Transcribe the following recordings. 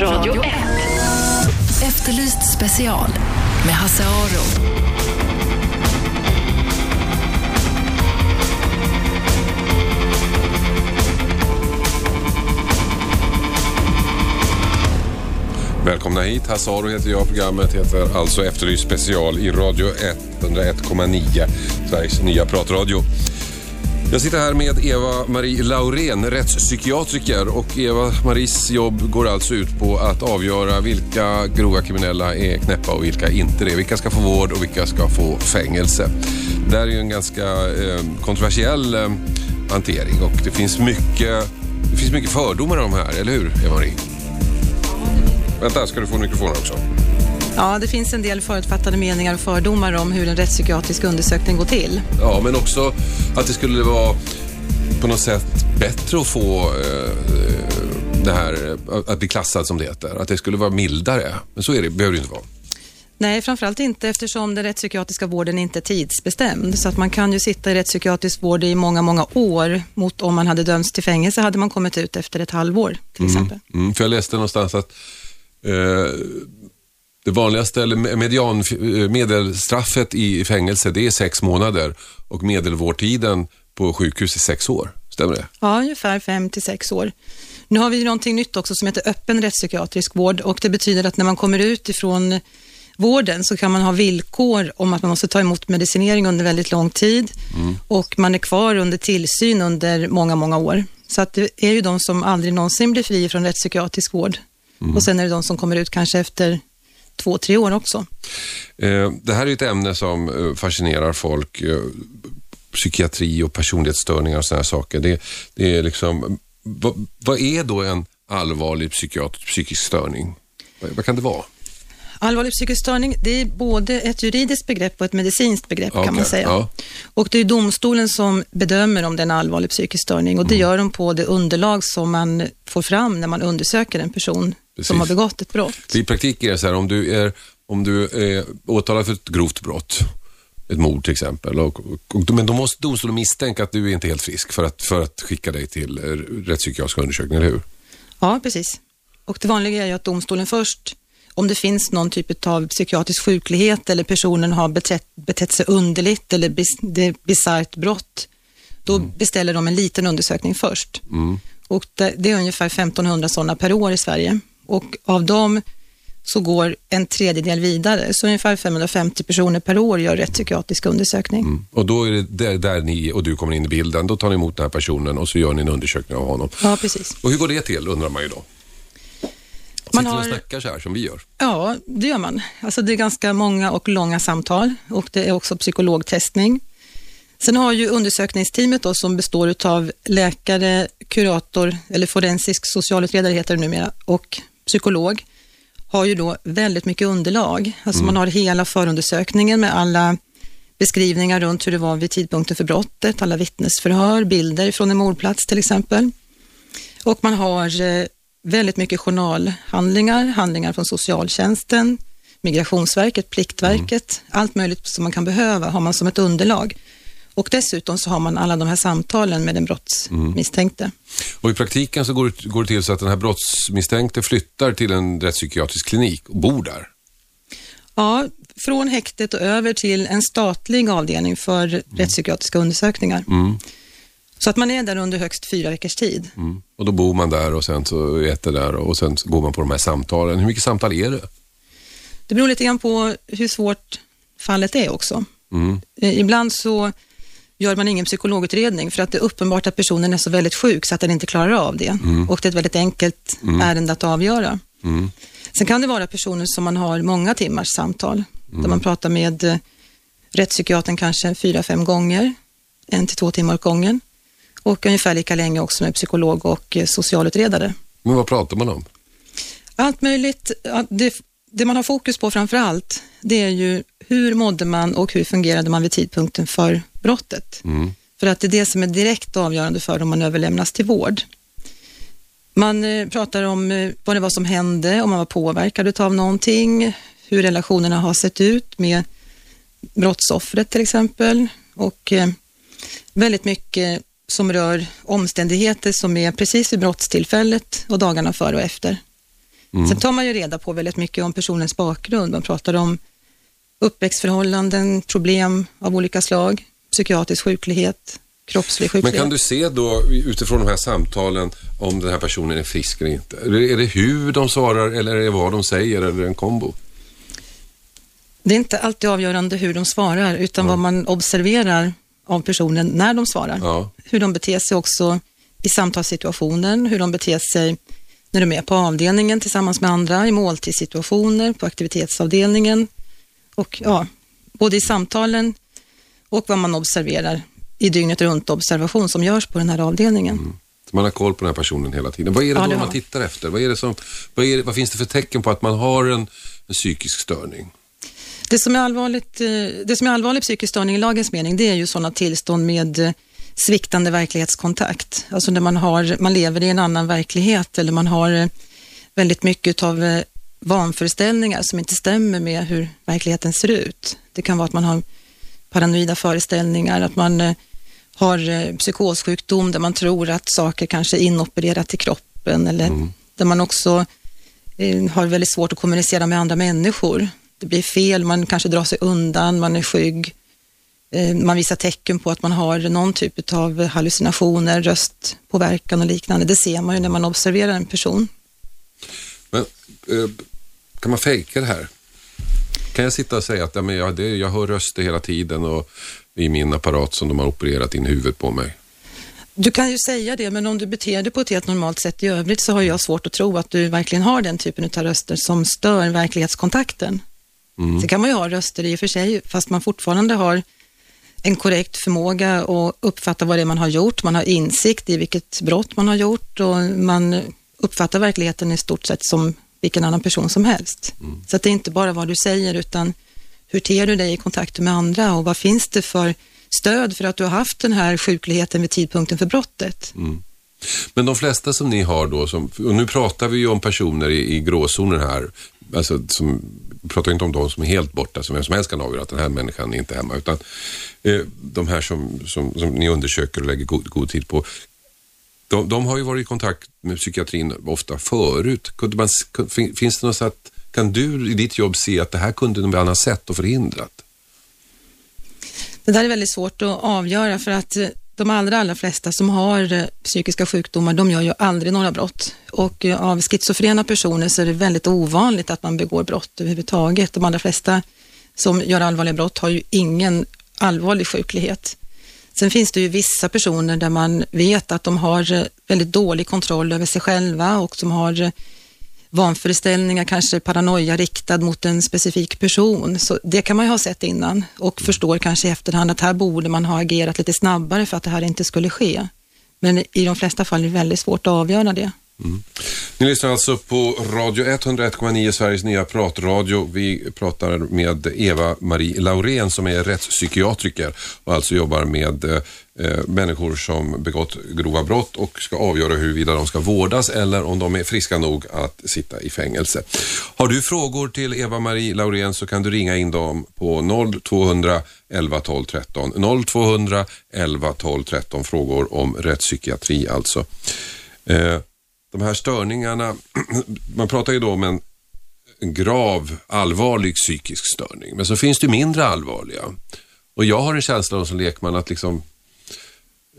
Radio 1. Efterlyst special med Hasse Aro. Välkomna hit. Hasse Aro heter jag. Programmet heter alltså Efterlyst special i Radio 101,9. Sveriges nya pratradio. Jag sitter här med Eva-Marie Laurén, rättspsykiatriker och Eva-Maries jobb går alltså ut på att avgöra vilka grova kriminella är knäppa och vilka inte det. Vilka ska få vård och vilka ska få fängelse. Det här är ju en ganska eh, kontroversiell eh, hantering och det finns mycket, det finns mycket fördomar om det här, eller hur Eva-Marie? Vänta, ska du få mikrofonen också? Ja, det finns en del förutfattade meningar och fördomar om hur en rättspsykiatrisk undersökning går till. Ja, men också att det skulle vara på något sätt bättre att få eh, det här att bli klassad som det heter. Att det skulle vara mildare. Men så är det, behöver det inte vara. Nej, framförallt inte eftersom den rättspsykiatriska vården inte är tidsbestämd. Så att man kan ju sitta i rättspsykiatrisk vård i många, många år mot om man hade dömts till fängelse hade man kommit ut efter ett halvår till exempel. Mm, för jag läste någonstans att eh, det vanligaste, eller median, eh, medelstraffet i fängelse, det är sex månader och medelvårdtiden på sjukhus är sex år. Stämmer det? Ja, ungefär fem till sex år. Nu har vi ju någonting nytt också som heter öppen rättspsykiatrisk vård och det betyder att när man kommer ut ifrån vården så kan man ha villkor om att man måste ta emot medicinering under väldigt lång tid och man är kvar under tillsyn under många, många år. Så att det är ju de som aldrig någonsin blir fri från rättspsykiatrisk vård. Och sen är det de som kommer ut kanske efter två, tre år också. Eh, det här är ett ämne som eh, fascinerar folk. Eh, psykiatri och personlighetsstörningar och sådana saker. Det, det är liksom, vad, vad är då en allvarlig psykiatrisk psykisk störning? Vad, vad kan det vara? Allvarlig psykisk störning, det är både ett juridiskt begrepp och ett medicinskt begrepp kan man säga. ja. Och det är domstolen som bedömer om det är en allvarlig psykisk störning och det Mm. gör de på det underlag som man får fram när man undersöker en person Precis. som har begått ett brott. I praktiken är det så här, om du är, om du är åtalad för ett grovt brott, ett mord till exempel, och, och, och, men då måste domstolen misstänka att du är inte helt frisk för att, för att skicka dig till eh, rättspsykiatrisk undersökning, eller hur? Ja, precis. Och det vanliga är ju att domstolen först, om det finns någon typ av psykiatrisk sjuklighet eller personen har betett, betett sig underligt eller bis, det bisarrt brott, då beställer de en liten undersökning först. Och det, det är ungefär 1500 sådana per år i Sverige. Och av dem så går en tredjedel vidare, så ungefär 550 personer per år gör rättspsykiatrisk undersökning. Och då är det där, där ni och du kommer in i bilden. Då tar ni emot den här personen och så gör ni en undersökning av honom. Ja, precis. Och hur går det till undrar man ju då? Sitter Man och har- snackar så här som vi gör? Ja, det gör man. Alltså det är ganska många och långa samtal och det är också psykologtestning. Sen har ju undersökningsteamet då, som består av läkare, kurator eller forensisk socialutredare heter det numera och psykolog har ju då väldigt mycket underlag. Alltså man har hela förundersökningen med alla beskrivningar runt hur det var vid tidpunkten för brottet, alla vittnesförhör, bilder från en mordplats till exempel. Och man har eh, väldigt mycket journalhandlingar, handlingar från socialtjänsten, Migrationsverket, Pliktverket, allt möjligt som man kan behöva har man som ett underlag. Och dessutom så har man alla de här samtalen med den brottsmisstänkte. Och i praktiken så går det, går det till så att den här brottsmisstänkte flyttar till en rättspsykiatrisk klinik och bor där. Ja, från häktet och över till en statlig avdelning för rättspsykiatriska undersökningar. Så att man är där under högst fyra veckors tid. Mm. Och då bor man där och sen så äter där och sen så går man på de här samtalen. Hur mycket samtal är det? Det beror lite grann på hur svårt fallet är också. Eh, Ibland så gör man ingen psykologutredning för att det är uppenbart att personen är så väldigt sjuk så att den inte klarar av det. Och det är ett väldigt enkelt ärende att avgöra. Sen kan det vara personer som man har många timmars samtal, där man pratar med eh, rättspsykiatern kanske fyra, fem gånger, en till två timmar åt gången. Och ungefär lika länge också med psykolog och eh, socialutredare. Men vad pratar man om? Allt möjligt. Det, det man har fokus på framför allt, det är ju hur mådde man och hur fungerade man vid tidpunkten för brottet? För att det är det som är direkt avgörande för om man överlämnas till vård. Man eh, pratar om eh, vad det var som hände, om man var påverkad av någonting, hur relationerna har sett ut med brottsoffret till exempel och eh, väldigt mycket som rör omständigheter som är precis vid brottstillfället och dagarna före och efter. Mm. Sen tar man ju reda på väldigt mycket om personens bakgrund. Man pratar om uppväxtförhållanden, problem av olika slag, psykiatrisk sjuklighet, kroppslig sjuklighet. Men kan du se då utifrån de här samtalen om den här personen är frisk eller inte? Är det hur de svarar eller är det vad de säger eller en kombo? Det är inte alltid avgörande hur de svarar utan ja. vad man observerar av personen när de svarar. Ja. Hur de beter sig också i samtalssituationen, hur de beter sig när de är på avdelningen tillsammans med andra, i måltidssituationer, på aktivitetsavdelningen och ja, både i samtalen och vad man observerar i dygnet runt observation som görs på den här avdelningen. Mm. Man har koll på den här personen hela tiden. Vad är det ja, då det man tittar efter? Vad, är det som, vad, är det, vad finns det för tecken på att man har en, en psykisk störning? Det som, är allvarligt, eh, det som är allvarlig psykisk störning i lagens mening, det är ju sådana tillstånd med eh, sviktande verklighetskontakt. Alltså när man, har, man lever i en annan verklighet eller man har eh, väldigt mycket av vanföreställningar som inte stämmer med hur verkligheten ser ut. Det kan vara att man har paranoida föreställningar, att man har psykossjukdom där man tror att saker kanske är inopererat i kroppen eller mm. där man också har väldigt svårt att kommunicera med andra människor det blir fel, man kanske drar sig undan, man är skygg. Eh, man visar tecken på att man har någon typ av hallucinationer, röstpåverkan och liknande. Det ser man ju när man observerar en person. Men eh, kan man fejka det här? Kan jag sitta och säga att ja, men jag, det, jag hör röster hela tiden och i min apparat som de har opererat in huvudet på mig? Du kan ju säga det, men om du beter dig på ett helt normalt sätt i övrigt så har jag svårt att tro att du verkligen har den typen av röster som stör verklighetskontakten. Mm. Sen kan man ju ha röster i och för sig, fast man fortfarande har en korrekt förmåga att uppfatta vad det är man har gjort. Man har insikt i vilket brott man har gjort och man uppfattar verkligheten i stort sett som vilken annan person som helst. Mm. Så det är inte bara vad du säger utan hur ter du dig i kontakter med andra och vad finns det för stöd för att du har haft den här sjukligheten vid tidpunkten för brottet? Mm. Men de flesta som ni har då, som, och nu pratar vi ju om personer i, i gråzonen här, alltså som vi pratar inte om de som är helt borta, som vem som helst kan avgöra att den här människan är inte hemma, utan eh, de här som, som, som, ni undersöker och lägger god, god tid på, de, de, har ju varit i kontakt med psykiatrin ofta förut. Kunde man, finns det något sätt, kan du i ditt jobb se att det här kunde de ha sett och förhindrat? Det där är väldigt svårt att avgöra för att eh, de allra, allra flesta som har eh, psykiska sjukdomar, de gör ju aldrig några brott. Och eh, av schizofrena personer så är det väldigt ovanligt att man begår brott överhuvudtaget. De allra flesta som gör allvarliga brott har ju ingen allvarlig sjuklighet. Sen finns det ju vissa personer där man vet att de har eh, väldigt dålig kontroll över sig själva och som har vanföreställningar, kanske paranoia riktad mot en specifik person. Så det kan man ju ha sett innan och förstår kanske i efterhand att här borde man ha agerat lite snabbare för att det här inte skulle ske. Men i de flesta fall är det väldigt svårt att avgöra det. Mm. Ni lyssnar alltså på Radio 101,9, Sveriges nya pratradio. Vi pratar med Eva-Marie Laurén som är rättspsykiatriker och alltså jobbar med eh, eh, människor som begått grova brott och ska avgöra huruvida de ska vårdas eller om de är friska nog att sitta i fängelse. Har du frågor till Eva-Marie Laurén så kan du ringa in dem på 0200 11 12 13. 0200 11 12 13 frågor om rättspsykiatri alltså. Eh, de här störningarna, man pratar ju då om en, en grav, allvarlig psykisk störning. Men så finns det mindre allvarliga. Och jag har en känsla av som lekman att liksom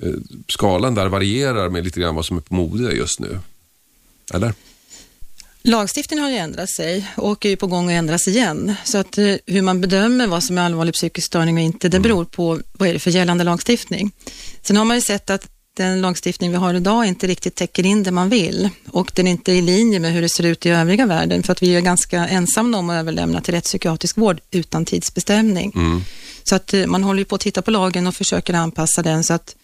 eh, skalan där varierar med lite grann vad som är på mode just nu. Eller? Lagstiftningen har ju ändrat sig och är på gång att ändras igen. Så att eh, hur man bedömer vad som är allvarlig psykisk störning och inte, det mm. beror på vad är det för gällande lagstiftning. Sen har man ju sett att den lagstiftning vi har idag inte riktigt täcker in det man vill och den är inte i linje med hur det ser ut i övriga världen för att vi är ganska ensamma om att överlämna till rättspsykiatrisk vård utan tidsbestämning. Mm. Så att eh, man håller på att titta på lagen och försöker anpassa den så att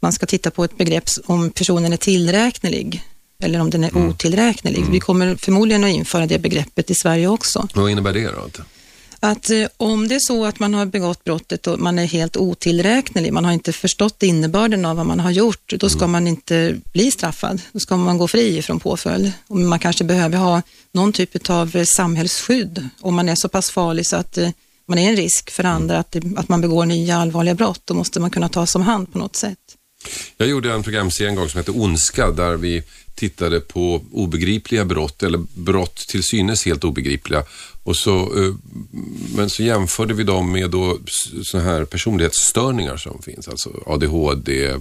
man ska titta på ett begrepp om personen är tillräknelig eller om den är mm. otillräknelig. Mm. Vi kommer förmodligen att införa det begreppet i Sverige också. Vad innebär det då? Att eh, om det är så att man har begått brottet och man är helt otillräknelig, man har inte förstått innebörden av vad man har gjort, då ska mm. man inte bli straffad. Då ska man gå fri från påföljd. Och man kanske behöver ha någon typ av samhällsskydd om man är så pass farlig så att eh, man är en risk för andra att, att man begår nya allvarliga brott. Då måste man kunna tas om hand på något sätt. Jag gjorde en programserie en gång som hette Ondska där vi tittade på obegripliga brott eller brott till synes helt obegripliga. Och så, eh, men så jämförde vi dem med då så här personlighetsstörningar som finns, alltså ADHD, eh,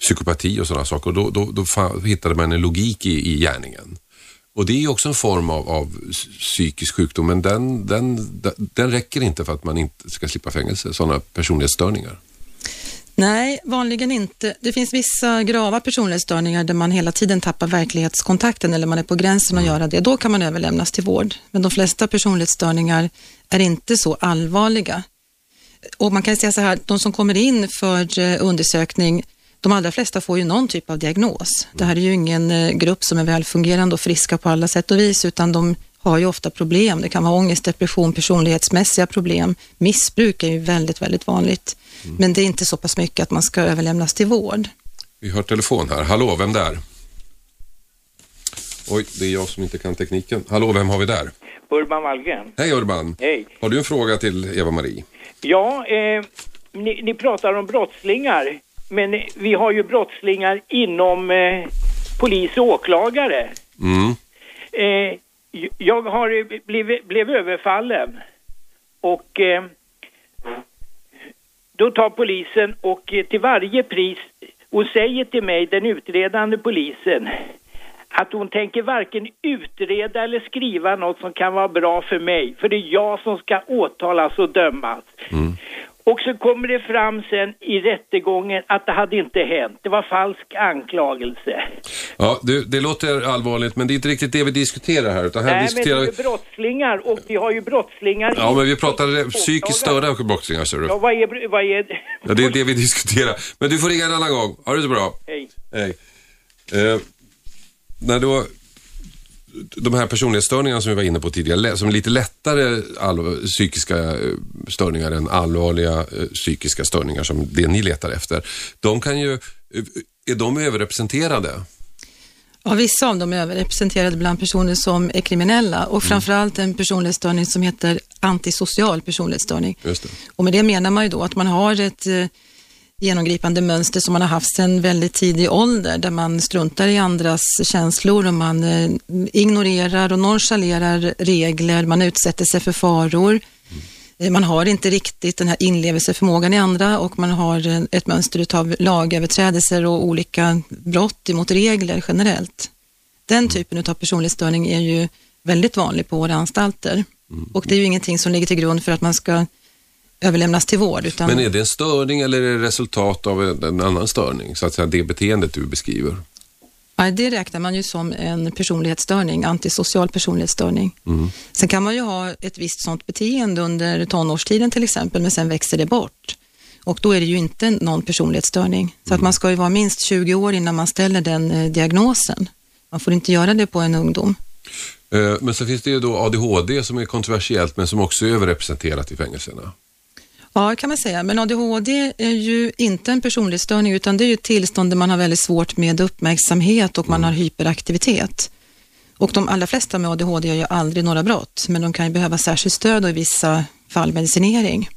psykopati och sådana saker. Och då, då, då hittade man en logik i, i gärningen. Och det är också en form av, av psykisk sjukdom, men den, den, den räcker inte för att man inte ska slippa fängelse, sådana personlighetsstörningar. Nej, vanligen inte. Det finns vissa grava personlighetsstörningar där man hela tiden tappar verklighetskontakten eller man är på gränsen att mm. göra det. Då kan man överlämnas till vård. Men de flesta personlighetsstörningar är inte så allvarliga. Och man kan säga så här, de som kommer in för eh, undersökning, de allra flesta får ju någon typ av diagnos. Det här är ju ingen eh, grupp som är välfungerande och friska på alla sätt och vis, utan de har ju ofta problem. Det kan vara ångest, depression, personlighetsmässiga problem. Missbruk är ju väldigt, väldigt vanligt. Mm. Men det är inte så pass mycket att man ska överlämnas till vård. Vi har telefon här. Hallå, vem där? Oj, det är jag som inte kan tekniken. Hallå, vem har vi där? Urban Wallgren. Hej Urban. Hej. Har du en fråga till Eva-Marie? Ja, eh, ni, ni, pratar om brottslingar. Men vi har ju brottslingar inom eh, polis och åklagare. Mm. Eh, jag har blivit, blev överfallen och eh, då tar polisen och eh, till varje pris, hon säger till mig, den utredande polisen, att hon tänker varken utreda eller skriva något som kan vara bra för mig, för det är jag som ska åtalas och dömas. Mm. Och så kommer det fram sen i rättegången att det hade inte hänt. Det var falsk anklagelse. Ja, det, det låter allvarligt men det är inte riktigt det vi diskuterar här. Utan här Nej, diskuterar... men det är brottslingar och vi har ju brottslingar. Ja, men vi pratar psykiskt störda brottslingar, ser du. Ja, vad är, vad är... Ja, det är det vi diskuterar. Men du får ringa en annan gång. Ha det så bra. Hej. Hej. Eh, när då de här personlighetsstörningarna som vi var inne på tidigare, som är lite lättare psykiska eh, störningar än allvarliga eh, psykiska störningar som det ni letar efter. De kan ju, eh, är de överrepresenterade? Ja, vissa av dem är överrepresenterade bland personer som är kriminella och mm. framförallt en personlighetsstörning som heter antisocial personlighetsstörning. Och med det menar man ju då att man har ett genomgripande mönster som man har haft sedan väldigt tidig ålder, där man struntar i andras känslor och man eh, ignorerar och nonchalerar regler, man utsätter sig för faror. Mm. Man har inte riktigt den här inlevelseförmågan i andra och man har eh, ett mönster av lagöverträdelser och olika brott emot regler generellt. Den mm. typen av personlighetsstörning är ju väldigt vanlig på våra anstalter. Mm. Och det är ju ingenting som ligger till grund för att man ska överlämnas till vård. Utan... Men är det en störning eller är det resultat av en, annan störning? Så att säga det beteendet du beskriver? Ja, det räknar man ju som en personlighetsstörning, antisocial personlighetsstörning. Mm. Sen kan man ju ha ett visst sånt beteende under tonårstiden till exempel, men sen växer det bort. Och då är det ju inte någon personlighetsstörning. Så mm. att man ska ju vara minst 20 år innan man ställer den eh, diagnosen. Man får inte göra det på en ungdom. Eh, men så finns det ju då ADHD som är kontroversiellt men som också är överrepresenterat i fängelserna. Ja, kan man säga. Men ADHD är ju inte en personlighetsstörning utan det är ju ett tillstånd där man har väldigt svårt med uppmärksamhet och man har hyperaktivitet. Och de allra flesta med ADHD gör ju aldrig några brott, men de kan ju behöva särskilt stöd och i vissa fall medicinering.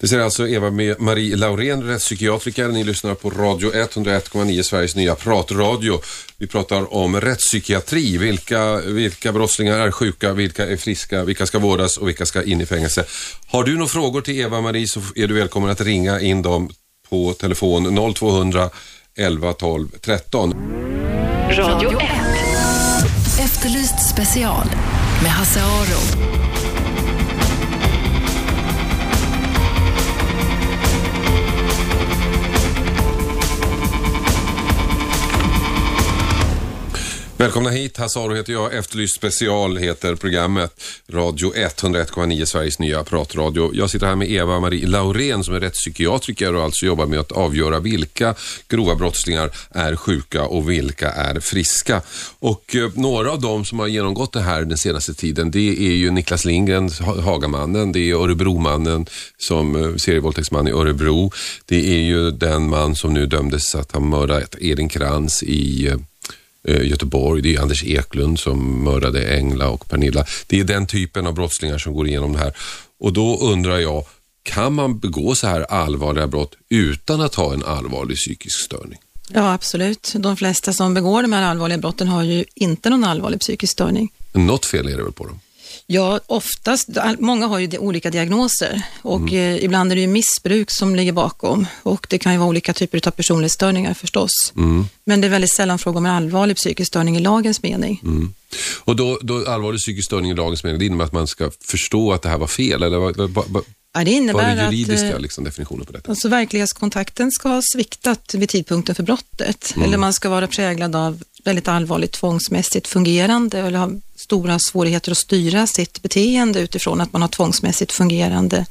Det säger alltså Eva-Marie Laurén, rättspsykiatriker. Ni lyssnar på Radio 101,9, Sveriges nya pratradio. Vi pratar om rättspsykiatri. Vilka, vilka brottslingar är sjuka, vilka är friska, vilka ska vårdas och vilka ska in i fängelse. Har du några frågor till Eva-Marie så är du välkommen att ringa in dem på telefon 0200 11 12 13. Radio 1. Efterlyst special med Hasse Aro. Välkomna hit, Hasse heter jag. Efterlyst special heter programmet. Radio 101,9 Sveriges nya pratradio. Jag sitter här med Eva-Marie Laurén som är rättspsykiatriker och alltså jobbar med att avgöra vilka grova brottslingar är sjuka och vilka är friska. Och eh, några av dem som har genomgått det här den senaste tiden det är ju Niklas Lindgren, Hagamannen, det är Örebromannen som eh, serievåldtäktsman i Örebro. Det är ju den man som nu dömdes att ha mördat Edin Krantz i Eh, Göteborg. Det är Anders Eklund som mördade Engla och Pernilla. Det är den typen av brottslingar som går igenom det här. Och då undrar jag, kan man begå så här allvarliga brott utan att ha en allvarlig psykisk störning? Ja, absolut. De flesta som begår de här allvarliga brotten har ju inte någon allvarlig psykisk störning. Något fel är det väl på dem? Ja, oftast. Många har ju olika diagnoser och eh, ibland är det ju missbruk som ligger bakom och det kan ju vara olika typer av personlighetsstörningar förstås. Men det är väldigt sällan fråga om en allvarlig psykisk störning i lagens mening. Och då, då allvarlig psykisk störning i lagens mening, det innebär att man ska förstå att det här var fel? Eller vad, vad, vad, Ja, det vad innebär är den juridiska att eh, liksom, definitionen på detta? alltså, verklighetskontakten ska ha sviktat vid tidpunkten för brottet eller man ska vara präglad av väldigt allvarligt tvångsmässigt fungerande eller ha stora svårigheter att styra sitt beteende utifrån att man har tvångsmässigt fungerande.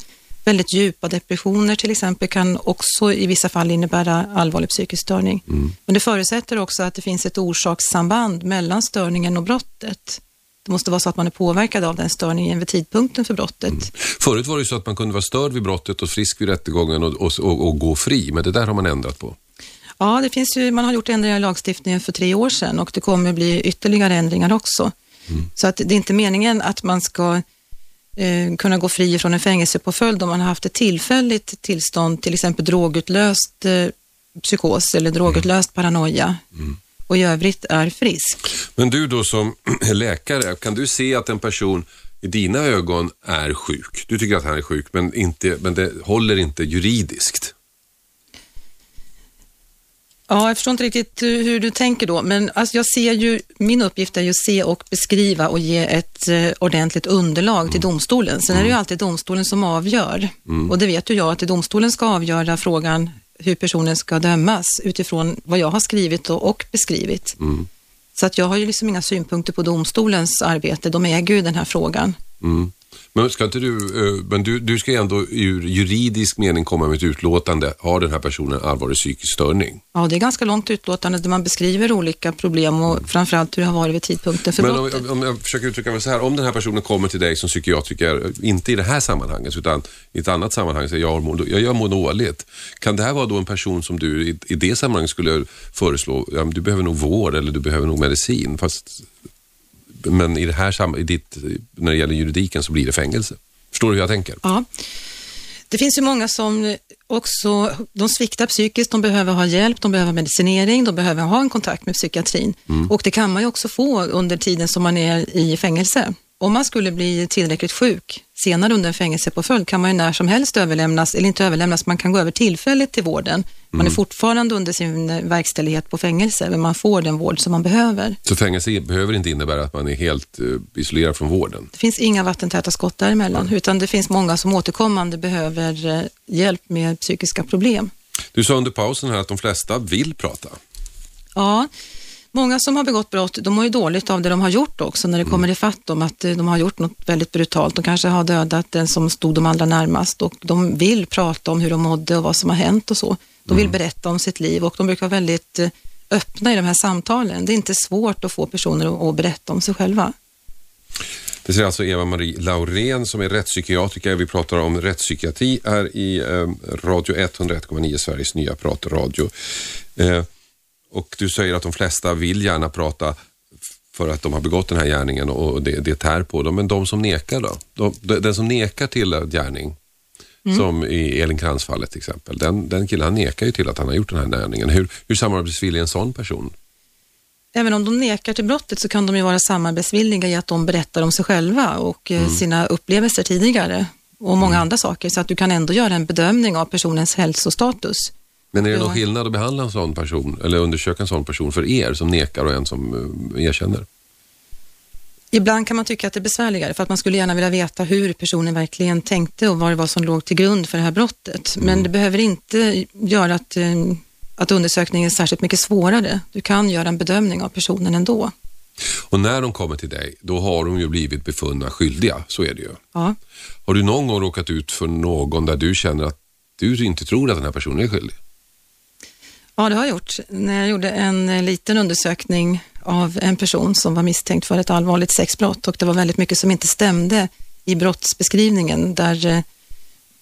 Väldigt djupa depressioner till exempel kan också i vissa fall innebära allvarlig psykisk störning. Men det förutsätter också att det finns ett orsakssamband mellan störningen och brottet. Det måste vara så att man är påverkad av den störningen vid tidpunkten för brottet. Förut var det ju så att man kunde vara störd vid brottet och frisk vid rättegången och, och, och, och gå fri, men det där har man ändrat på. Ja, det finns ju, man har gjort ändringar i lagstiftningen för tre år sedan och det kommer bli ytterligare ändringar också. Så att det är inte meningen att man ska eh, kunna gå fri från en fängelsepåföljd om man har haft ett tillfälligt tillstånd, till exempel drogutlöst eh, psykos eller drogutlöst paranoia och i övrigt är frisk. Men du då som läkare, kan du se att en person i dina ögon är sjuk? Du tycker att han är sjuk, men, inte, men det håller inte juridiskt. Ja, jag förstår inte riktigt eh, hur du tänker då, men alltså jag ser ju, min uppgift är ju att se och beskriva och ge ett eh, ordentligt underlag till domstolen. Sen är det ju alltid domstolen som avgör och det vet ju jag att det domstolen ska avgöra frågan hur personen ska dömas utifrån vad jag har skrivit och, beskrivit. Så att jag har ju liksom inga synpunkter på domstolens arbete, de äger ju den här frågan. Mm. Men, ska inte du, eh, men du, du ska ändå ur juridisk mening komma med ett utlåtande. Har den här personen allvarlig psykisk störning? Ja, det är ganska långt utlåtande där man beskriver olika problem och framförallt hur det har varit vid tidpunkten för Men brottet. om, om jag försöker uttrycka mig så här, om den här personen kommer till dig som psykiatriker, inte i det här sammanhanget utan i ett annat sammanhang, säger jag, mår- jag, jag mår dåligt. Kan det här vara då en person som du i, i det sammanhanget skulle föreslå, ja, du behöver nog vård eller du behöver nog medicin, fast men i det här i ditt, när det gäller juridiken så blir det fängelse. Förstår du hur jag tänker? Ja. Det finns ju många som också, de sviktar psykiskt, de behöver ha hjälp, de behöver medicinering, de behöver ha en kontakt med psykiatrin. Och det kan man ju också få under tiden som man är i fängelse. Om man skulle bli tillräckligt sjuk senare under en fängelsepåföljd kan man ju när som helst överlämnas, eller inte överlämnas, man kan gå över tillfälligt till vården. Man är fortfarande under sin verkställighet på fängelse, men man får den vård som man behöver. Så fängelse behöver inte innebära att man är helt eh, isolerad från vården. Det finns inga vattentäta skott däremellan, utan det finns många som återkommande behöver eh, hjälp med psykiska problem. Du sa under pausen här att de flesta vill prata. Ja, många som har begått brott, de mår ju dåligt av det de har gjort också när det kommer ifatt dem, att eh, de har gjort något väldigt brutalt. De kanske har dödat den som stod dem allra närmast och de vill prata om hur de mådde och vad som har hänt och så. De vill berätta om sitt liv och de brukar vara väldigt eh, öppna i de här samtalen. Det är inte svårt att få personer att- berätta om sig själva. Det säger alltså Eva-Marie Laurén som är rättspsykiatriker. Vi pratar om rättspsykiatri här i eh, Radio 101,9, Sveriges nya pratradio. Eh, och du säger att de flesta vill gärna prata för att de har begått den här gärningen och det, det tär på dem. Men de som nekar då? De, de, den som nekar till en gärning, som i Elin Krantz-fallet till exempel, den, den killen nekar ju till att han har gjort den här gärningen. Hur, hur samarbetsvillig är en sån person? Även om de nekar till brottet så kan de ju vara samarbetsvilliga i att de berättar om sig själva och eh, sina upplevelser tidigare och många andra saker så att du kan ändå göra en bedömning av personens hälsostatus. Men är det någon skillnad att behandla en sån person eller undersöka en sån person för er som nekar och en som eh, erkänner? Ibland kan man tycka att det är besvärligare för att man skulle gärna vilja veta hur personen verkligen tänkte och vad det var som låg till grund för det här brottet. Men det behöver inte göra att, eh, att undersökningen är särskilt mycket svårare. Du kan göra en bedömning av personen ändå. Och när de kommer till dig, då har de ju blivit befunna skyldiga. Så är det ju. Ja. Har du någon gång råkat ut för någon där du känner att du inte tror att den här personen är skyldig? Ja, det har jag gjort. När jag gjorde en eh, liten undersökning av en person som var misstänkt för ett allvarligt sexbrott och det var väldigt mycket som inte stämde i brottsbeskrivningen där eh,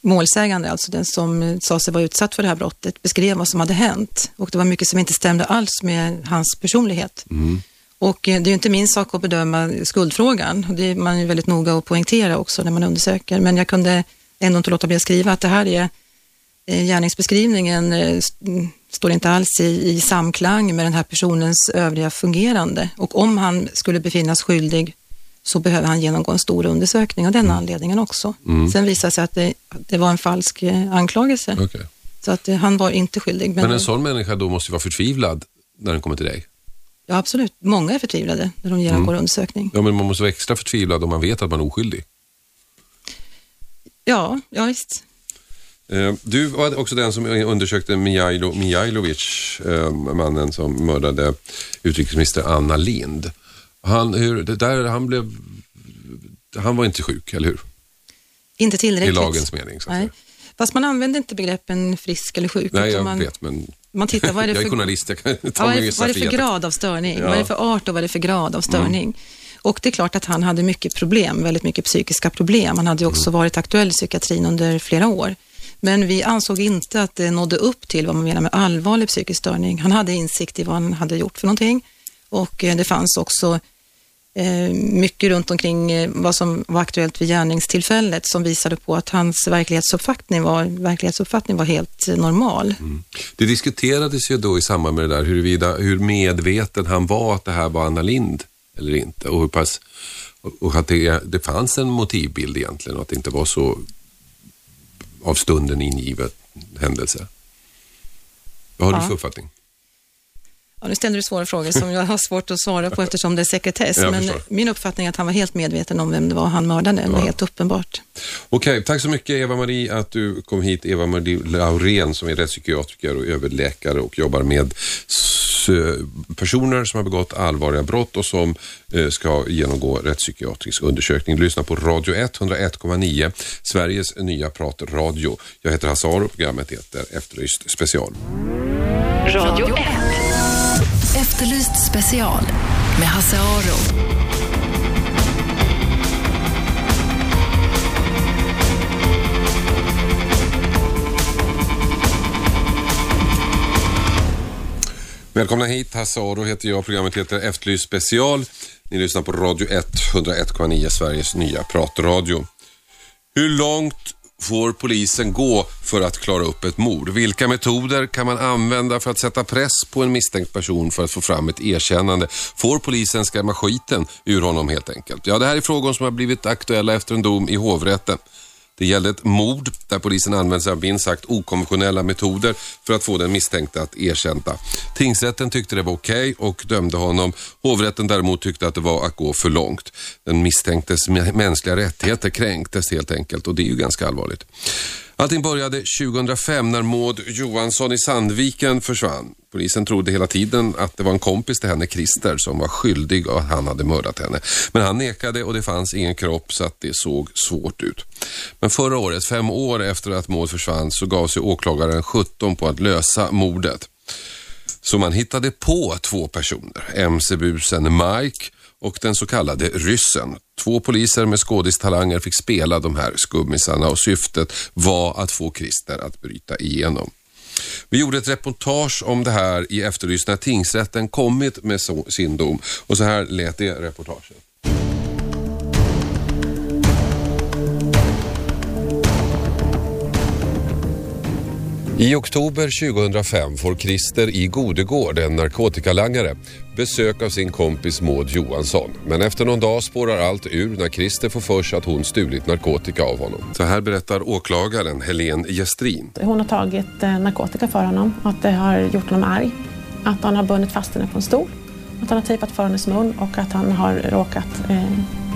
målsägande, alltså den som eh, sa sig vara utsatt för det här brottet, beskrev vad som hade hänt och det var mycket som inte stämde alls med hans personlighet. Och eh, det är ju inte min sak att bedöma skuldfrågan. Det är man ju väldigt noga att poängtera också när man undersöker. Men jag kunde ändå inte låta bli att skriva att det här är gärningsbeskrivningen eh, står inte alls i, i samklang med den här personens övriga fungerande. Och om han skulle befinnas skyldig så behöver han genomgå en stor undersökning av den mm. anledningen också. Mm. Sen visade det sig att det, det var en falsk eh, anklagelse. Okay. Så att eh, han var inte skyldig. Men, men en sån människa då måste ju vara förtvivlad när den kommer till dig? Ja, absolut. Många är förtvivlade när de genomgår mm. undersökning. Ja, men man måste vara extra förtvivlad om man vet att man är oskyldig. Ja, ja visst. Eh, du var också den som undersökte Mijailo, Mijailovic, mannen som mördade utrikesminister Anna Lind. Han, hur, där, han, blev, han var inte sjuk, eller hur? Inte tillräckligt. I lagens mening. Så att Nej. Säga. Fast man använder inte begreppen frisk eller sjuk. Nej, jag man, vet, men man tittar, vad är det för, jag är journalist, jag kan ta ja, Vad är det för grad av störning? Ja. Vad är det för art och vad är det för grad av störning? Mm. Och det är klart att han hade mycket problem, väldigt mycket psykiska problem. Han hade också mm. varit aktuell i psykiatrin under flera år. Men vi ansåg inte att det nådde upp till vad man menar med allvarlig psykisk störning. Han hade insikt i vad han hade gjort för någonting och eh, det fanns också eh, mycket runt omkring eh, vad som var aktuellt vid gärningstillfället som visade på att hans verklighetsuppfattning var, verklighetsuppfattning var helt normal. Mm. Det diskuterades ju då i samband med det där huruvida, hur medveten han var att det här var Anna Lind eller inte och hur pass och att det, det fanns en motivbild egentligen och att det inte var så av stunden ingivet händelse. Vad har ja. du för uppfattning? Ja, nu ställer du svåra frågor som jag har svårt att svara på eftersom det är sekretess. Men min uppfattning är att han var helt medveten om vem det var han mördade. Det var helt uppenbart. Okej, okay, tack så mycket Eva-Marie att du kom hit. Eva-Marie Laurén som är rättspsykiatriker och överläkare och jobbar med personer som har begått allvarliga brott och som eh, ska genomgå rättspsykiatrisk undersökning. Lyssna på Radio 1, 101,9, Sveriges nya pratradio. Jag heter Hassar och programmet heter Efterlyst special. Radio 1. Efterlyst special med Hasse Aro. Välkomna hit, Hasse Aro heter jag. Programmet heter Efterlyst special. Ni lyssnar på Radio 1, 101,9, Sveriges nya pratradio. Hur långt får polisen gå för att klara upp ett mord? Vilka metoder kan man använda för att sätta press på en misstänkt person för att få fram ett erkännande? Får polisen skrämma skiten ur honom helt enkelt? Ja, det här är frågor som har blivit aktuella efter en dom i hovrätten. Det gällde ett mord där polisen använde sig av minst sagt okonventionella metoder för att få den misstänkte att erkänna. Tingsrätten tyckte det var okej okay och dömde honom. Hovrätten däremot tyckte att det var att gå för långt. Den misstänktes mänskliga rättigheter kränktes helt enkelt och det är ju ganska allvarligt. Allting började 2005 när Maud Johansson i Sandviken försvann. Polisen trodde hela tiden att det var en kompis till henne, Christer, som var skyldig och att han hade mördat henne. Men han nekade och det fanns ingen kropp så att det såg svårt ut. Men förra året, fem år efter att Maud försvann, så gav sig åklagaren 17 på att lösa mordet. Så man hittade på två personer, MC-busen Mike och den så kallade ryssen. Två poliser med skådistalanger fick spela de här skummisarna och syftet var att få Christer att bryta igenom. Vi gjorde ett reportage om det här i Efterlyst när tingsrätten kommit med sin dom och så här lät det reportaget. I oktober 2005 får Christer i Godegård, en narkotikalangare, besök av sin kompis Maud Johansson. Men efter någon dag spårar allt ur när Christer får för sig att hon stulit narkotika av honom. Så här berättar åklagaren Helene Gestrin. Hon har tagit eh, narkotika för honom, att det har gjort honom arg. Att han har bundit fast henne på en stol, att han har tejpat för hennes mun och att han har råkat eh,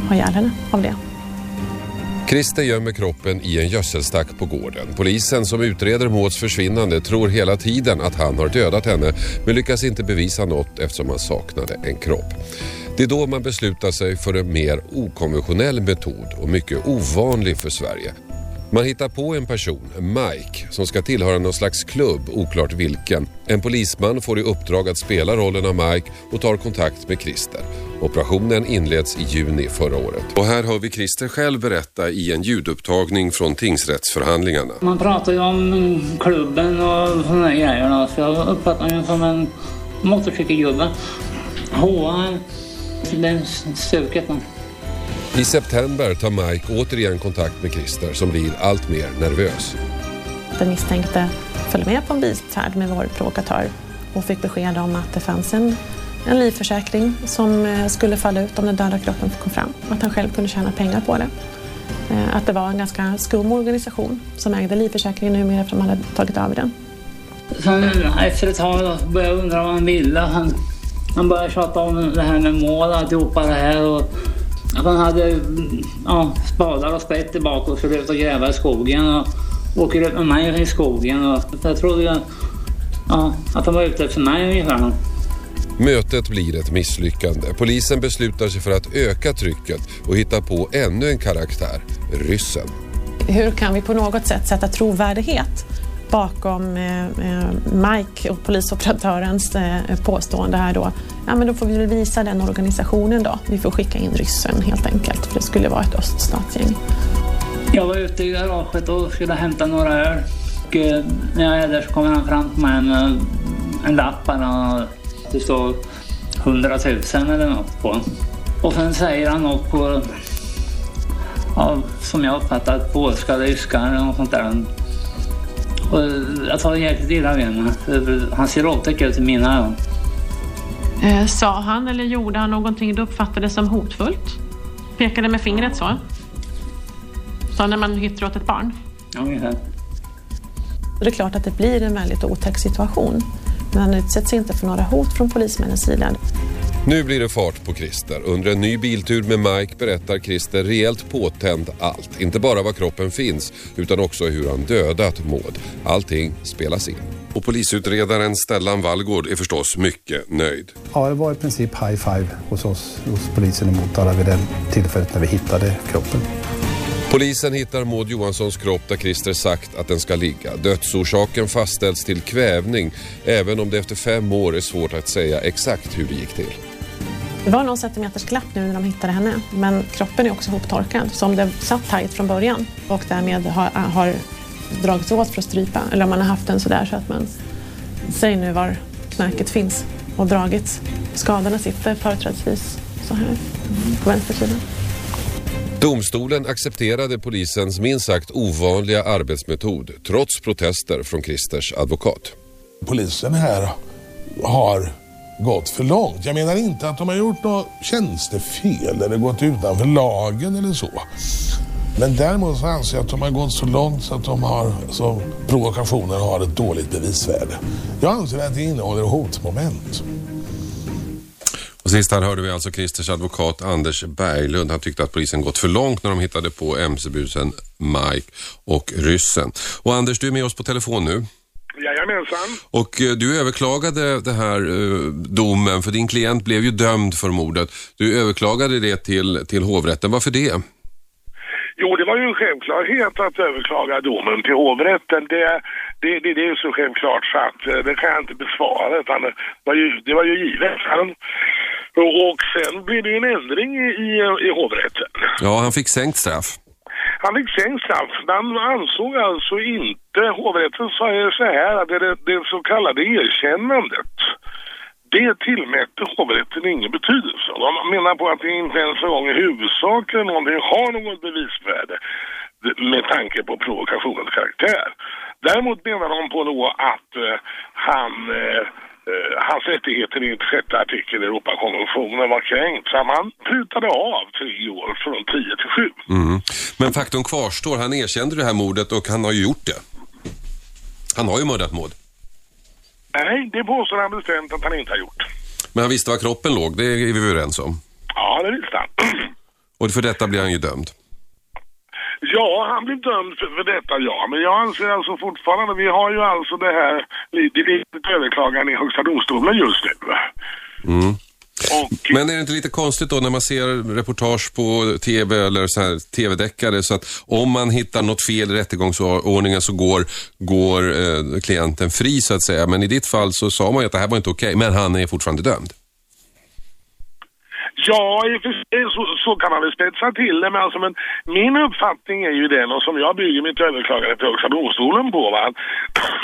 ha ihjäl henne av det. Christer gömmer kroppen i en gödselstack på gården. Polisen som utreder Mauds försvinnande tror hela tiden att han har dödat henne men lyckas inte bevisa något eftersom han saknade en kropp. Det är då man beslutar sig för en mer okonventionell metod och mycket ovanlig för Sverige. Man hittar på en person, Mike, som ska tillhöra någon slags klubb, oklart vilken. En polisman får i uppdrag att spela rollen av Mike och tar kontakt med Christer. Operationen inleds i juni förra året. Och här hör vi Christer själv berätta i en ljudupptagning från tingsrättsförhandlingarna. Man pratar ju om klubben och sådana grejer så jag uppfattar mig som en motorcykelgubbe. HA, det är stuket. I september tar Mike återigen kontakt med Christer som blir allt mer nervös. Den misstänkte följde med på en bilfärd med vår provokatör och fick besked om att det fanns en, en livförsäkring som eh, skulle falla ut om den döda kroppen kom fram. Att han själv kunde tjäna pengar på det. Eh, Att det var en ganska skum organisation som ägde livförsäkringen numera för de hade tagit över den. Sen efter ett tag då började jag undra vad han ville. Han, han började tjata om det här med mål och alltihopa det här. Och att han hade ja, spadar och spett tillbaka och och gräva i skogen. Och åker ut med mig i skogen. Och jag trodde jag, ja, att han var ute efter mig ungefär. Mötet blir ett misslyckande. Polisen beslutar sig för att öka trycket och hitta på ännu en karaktär, ryssen. Hur kan vi på något sätt sätta trovärdighet bakom eh, eh, Mike och polisoperatörens eh, påstående här då? Ja, men då får vi väl visa den organisationen då. Vi får skicka in ryssen helt enkelt, för det skulle vara ett öststatsgäng. Jag var ute i garaget och skulle hämta några öl. Och eh, när jag är där så kommer han fram till mig med en lapp bara. Det står 100 000 eller något på. Och sen säger han något på, ja, som jag uppfattar polska ryska eller något sånt där. Och jag tar jäkligt illa vid henne. Han ser råtäck ut i mina ögon. Eh, sa han eller gjorde han någonting du uppfattade som hotfullt? Pekade med fingret så? Så när man hytter åt ett barn? Ja, ungefär. Det är klart att det blir en väldigt otäck situation. Men han utsätts inte för några hot från polismännens sida. Nu blir det fart på Christer. Under en ny biltur med Mike berättar Christer rejält påtänd allt. Inte bara var kroppen finns utan också hur han dödat Maud. Allting spelas in. Och polisutredaren Stellan Wallgård är förstås mycket nöjd. Ja, det var i princip high five hos oss, hos polisen i Motala vid det tillfället när vi hittade kroppen. Polisen hittar Maud Johanssons kropp där Christer sagt att den ska ligga. Dödsorsaken fastställs till kvävning även om det efter fem år är svårt att säga exakt hur det gick till. Det var någon centimeters glapp nu när de hittade henne. Men kroppen är också hoptorkad. Så om det satt tajt från början och därmed har, har dragits åt för att strypa. Eller om man har haft den sådär så att man säger nu var knäcket finns och dragits. Skadorna sitter företrädesvis så här på vänster sida. Domstolen accepterade polisens minst sagt ovanliga arbetsmetod trots protester från Christers advokat. Polisen här har gått för långt. Jag menar inte att de har gjort något tjänstefel eller gått utanför lagen eller så. Men däremot så anser jag att de har gått så långt så att de har, så provokationen har ett dåligt bevisvärde. Jag anser att det innehåller hotmoment. Och sist här hörde vi alltså Christers advokat Anders Berglund. Han tyckte att polisen gått för långt när de hittade på mc-busen Mike och ryssen. Och Anders, du är med oss på telefon nu. Jajamensan. Och eh, du överklagade det här eh, domen för din klient blev ju dömd för mordet. Du överklagade det till, till hovrätten. Varför det? Jo, det var ju en självklarhet att överklaga domen till hovrätten. Det, det, det, det är ju så självklart så att eh, det kan jag inte besvara. Utan det, var ju, det var ju givet. Han, och, sen blev det en ändring i, i, hovrätten. Ja, han fick sänkt straff. Han fick sänkt straff. Han ansåg alltså inte, hovrätten säger så här, att det, det så kallade erkännandet det tillmätte hovrätten ingen betydelse. De menar på att det inte ens en gång i huvudsak eller någonting har något bevisvärde med tanke på provokationens karaktär. Däremot menar de på då att eh, han, eh, eh hans rättigheter enligt sjätte artikeln i Europakonventionen var kränkt. Så han prutade av tre år från tio till sju. Mm. Men faktum kvarstår, han erkände det här mordet och han har ju gjort det. Han har ju mördat Maud. Nej, det påstår han bestämt att han inte har gjort. Men han visste var kroppen låg, det är vi överens om. Ja, det visste han. Och för detta blir han ju dömd. Ja, han blev dömd för, för detta, ja. Men jag anser alltså fortfarande, vi har ju alltså det här, ett överklagande i Högsta domstolen just nu. Mm. Och, Men är det inte lite konstigt då när man ser reportage på tv eller så här tv-deckare så att om man hittar något fel i rättegångsordningen så går, går eh, klienten fri så att säga. Men i ditt fall så sa man ju att det här var inte okej, men han är fortfarande dömd. Ja, i och för sig så, så kan man väl spetsa till det, men, alltså, men min uppfattning är ju den, och som jag bygger mitt överklagande till Högsta domstolen på, va,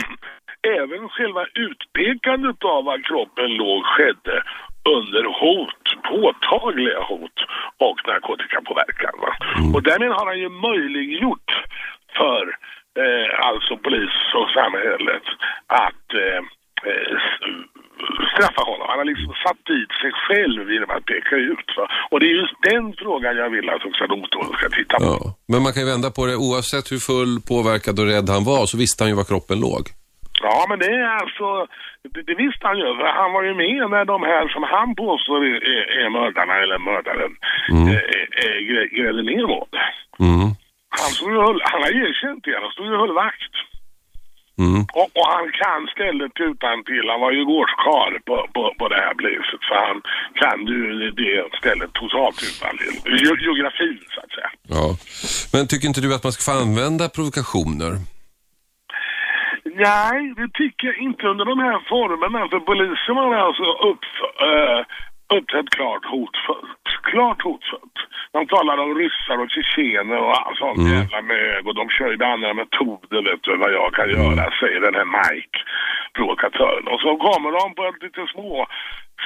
även själva utpekandet av var kroppen låg skedde under hot, påtagliga hot och narkotikamissbruk. påverkan. Va? Och därmed har han ju möjliggjort för eh, alltså polis och samhället att eh, eh, straffa honom. Han har liksom satt dit sig själv genom att peka ut. Va? Och det är just den frågan jag vill att Högsta domstolen ska titta på. Ja. Men man kan ju vända på det, oavsett hur full, påverkad och rädd han var så visste han ju var kroppen låg. Ja, men det är alltså, det, det visste han ju. för Han var ju med när de här som han påstår är, är, är mördarna eller mördaren grä- grävde ner Maud. Mm. Han, stod höll, han har erkänt det, han stod och höll vakt. Mm. Och, och han kan stället utan till. Han var ju gårdskarl på, på, på det här placet så han kan ju det stället totalt utan till. Ge- Geografin så att säga. Ja. Men tycker inte du att man ska få använda provokationer? Nej, det tycker jag inte under de här formerna. För polisen har alltså upp, äh, uppträtt klart hotfullt. Klart hotfullt. De talar om ryssar och tjetjener och allt sånt jävla mög. Och de kör ju med andra metoder, vet du vad jag kan göra, säger den här Mike, provokatören. Och så kommer de på ett lite små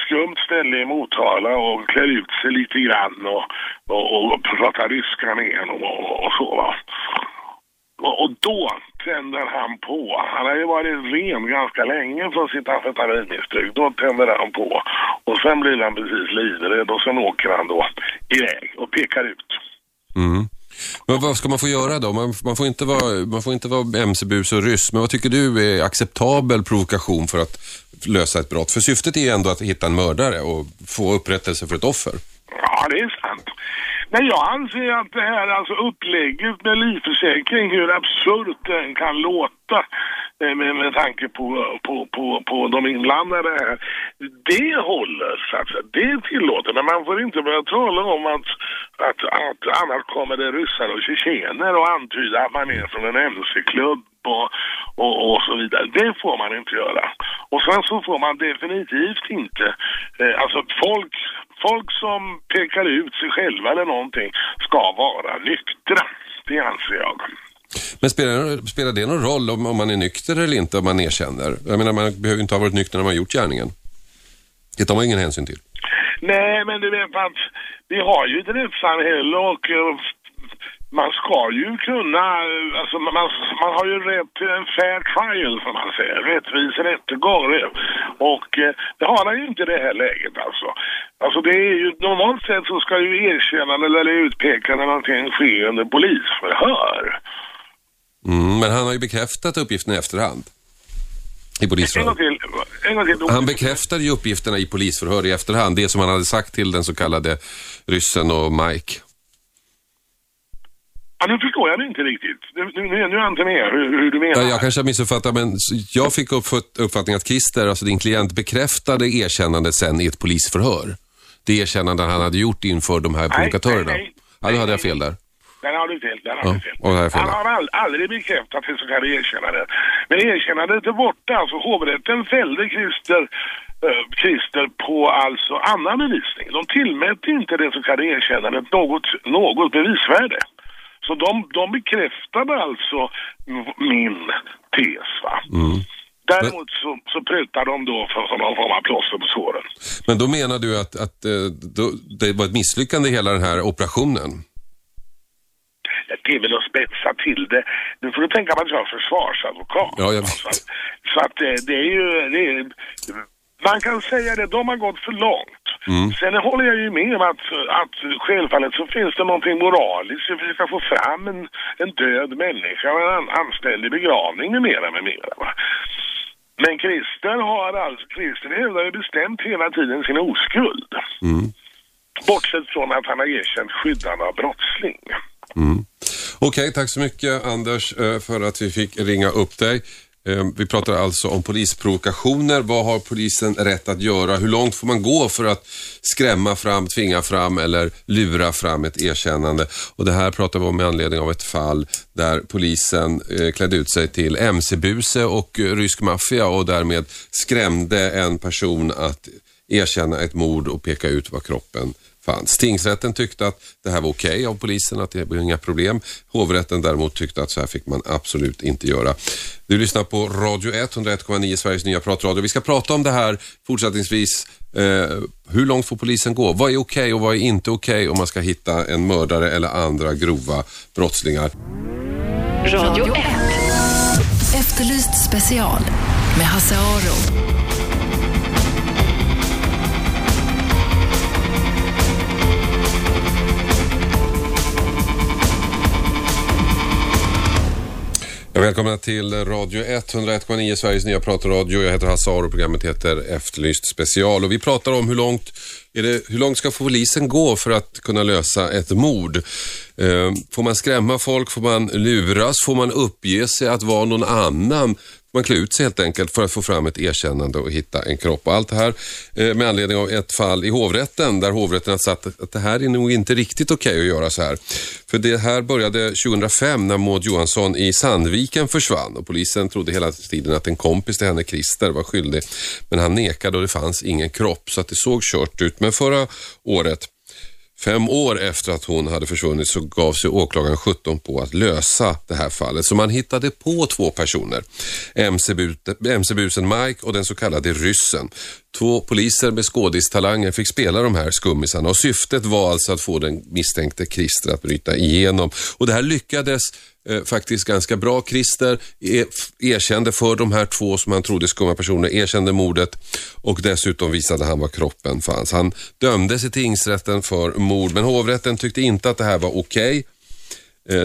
skumt ställe i Motala och klär ut sig lite grann och, och, och pratar ryska med honom och, och så va. Och, då tänder han på. Han har ju varit ren ganska länge från sitt amfetaminmissbruk. Då tänder han på. Och sen blir han precis livrädd och sen åker han då iväg och pekar ut. Mm. Men vad ska man få göra då? Man, man får inte vara, man får inte vara mc-bus och ryss. Men vad tycker du är acceptabel provokation för att lösa ett brott? För syftet är ju ändå att hitta en mördare och få upprättelse för ett offer. Ja, det är sant. Men jag anser att det här alltså upplägget med livförsäkring, hur absurt den kan låta eh, med, med tanke på, på, på, på de inblandade här. Det håller, så att säga. Det tillåter. Men man får inte börja tala om att, att, att annars kommer det ryssar och tjetjener och antyda att man är från en mc-klubb och, och, och så vidare. Det får man inte göra. Och sen så får man definitivt inte, eh, alltså folk, folk som pekar ut sig själva eller någonting ska vara nyktra. Det anser jag. Men spelar, spelar det någon roll om, om man är nykter eller inte, om man erkänner? Jag menar, man behöver inte ha varit nykter när man gjort gärningen. Det tar man ingen hänsyn till. Nej, men du vet att vi har ju ett rättssamhälle och man ska ju kunna, alltså man, man har ju rätt till en fair trial som man säger, rättvis rättegång. Och eh, det har han ju inte i det här läget alltså. Alltså det är ju, normalt sett så ska ju erkännande eller utpekande någonting ske under polisförhör. Mm, men han har ju bekräftat uppgifterna i efterhand. I En gång polisförhör. till, en gång till. Han bekräftade ju uppgifterna i polisförhör i efterhand. Det som han hade sagt till den så kallade ryssen och Mike. Ja, nu förstår jag det inte riktigt. Nu, nu, nu är jag hur, hur du menar. Ja, jag kanske har missuppfattat, men jag fick uppfatt- uppfattningen att Christer, alltså din klient, bekräftade erkännandet sen i ett polisförhör. Det erkännande han hade gjort inför de här provokatörerna. nej, nej. Ja, då hade jag fel där. Där har du fel. Där har Ja, du fel. har fel. Han har all, aldrig bekräftat det så kallade erkännandet. Men erkännandet är borta. Alltså hovrätten fällde Christer, eh, Christer på alltså annan bevisning. De tillmätte inte det så kallade erkännandet något, något bevisvärde. Så de, de bekräftade alltså min tes. Va? Mm. Däremot så, så prutar de då för som någon form av plåster på såren. Men då menar du att, att eh, då, det var ett misslyckande hela den här operationen? Det är väl att spetsa till det. Nu får du tänka på att jag är försvarsadvokat. Ja, jag vet. Så att, så att eh, det är ju... Det är, man kan säga det, de har gått för långt. Mm. Sen håller jag ju med om att, att självfallet så finns det någonting moraliskt i att försöka få fram en, en död människa och en an- anständig begravning med mera, med mera. Va? Men Christer har alltså, Christer hävdar ju bestämt hela tiden sin oskuld. Mm. Bortsett från att han har erkänt skyddande av brottsling. Mm. Okej, tack så mycket Anders eh, för att vi fick ringa upp dig. Ehm, vi pratar alltså om polisprovokationer. Vad har polisen rätt att göra? Hur långt får man gå för att skrämma fram, tvinga fram eller lura fram ett erkännande? Och det här pratar vi om med anledning av ett fall där polisen eh, klädde ut sig till mc-buse och eh, rysk maffia och därmed skrämde en person att erkänna ett mord och peka ut var kroppen fanns. Tingsrätten tyckte att det här var okej av polisen, att det var inga problem. Hovrätten däremot tyckte att så här fick man absolut inte göra. Du lyssnar på Radio 1, 101,9 Sveriges nya pratradio. Vi ska prata om det här fortsättningsvis Eh, hur långt får polisen gå? Vad är okej och vad är inte okej om man ska hitta en mördare eller andra grova brottslingar? Radio 1. Efterlyst special med Hasse Aro. Välkomna till Radio 101,9 Sveriges nya pratradio. Jag heter Hasse Aro och programmet heter Efterlyst special. Och vi pratar om hur långt, är det, hur långt ska polisen gå för att kunna lösa ett mord? Eh, får man skrämma folk? Får man luras? Får man uppge sig att vara någon annan? Man klär ut sig helt enkelt för att få fram ett erkännande och hitta en kropp. Och allt det här eh, med anledning av ett fall i hovrätten där hovrätten har sagt att det här är nog inte riktigt okej okay att göra så här. För det här började 2005 när Maud Johansson i Sandviken försvann och polisen trodde hela tiden att en kompis till henne, Christer, var skyldig. Men han nekade och det fanns ingen kropp så att det såg kört ut. Men förra året Fem år efter att hon hade försvunnit så gav sig åklagaren 17 på att lösa det här fallet. Så man hittade på två personer. MC-busen Mike och den så kallade ryssen. Två poliser med skådistalanger fick spela de här skummisarna och syftet var alltså att få den misstänkte Christer att bryta igenom. Och det här lyckades eh, faktiskt ganska bra. Christer er, erkände för de här två som han trodde skumma personer, erkände mordet och dessutom visade han var kroppen fanns. Han dömdes i tingsrätten för mord men hovrätten tyckte inte att det här var okej. Okay.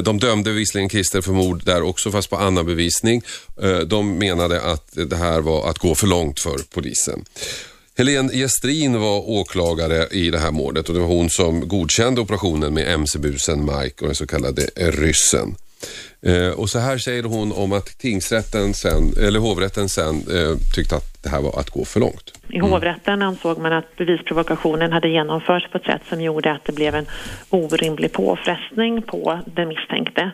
De dömde visserligen Christer för mord där också fast på annan bevisning. Eh, de menade att det här var att gå för långt för polisen. Helene Gestrin var åklagare i det här mordet och det var hon som godkände operationen med MC-busen Mike och den så kallade ryssen. Eh, och så här säger hon om att tingsrätten sen, eller hovrätten sen eh, tyckte att det här var att gå för långt. I hovrätten ansåg man att bevisprovokationen hade genomförts på ett sätt som gjorde att det blev en orimlig påfrestning på den misstänkte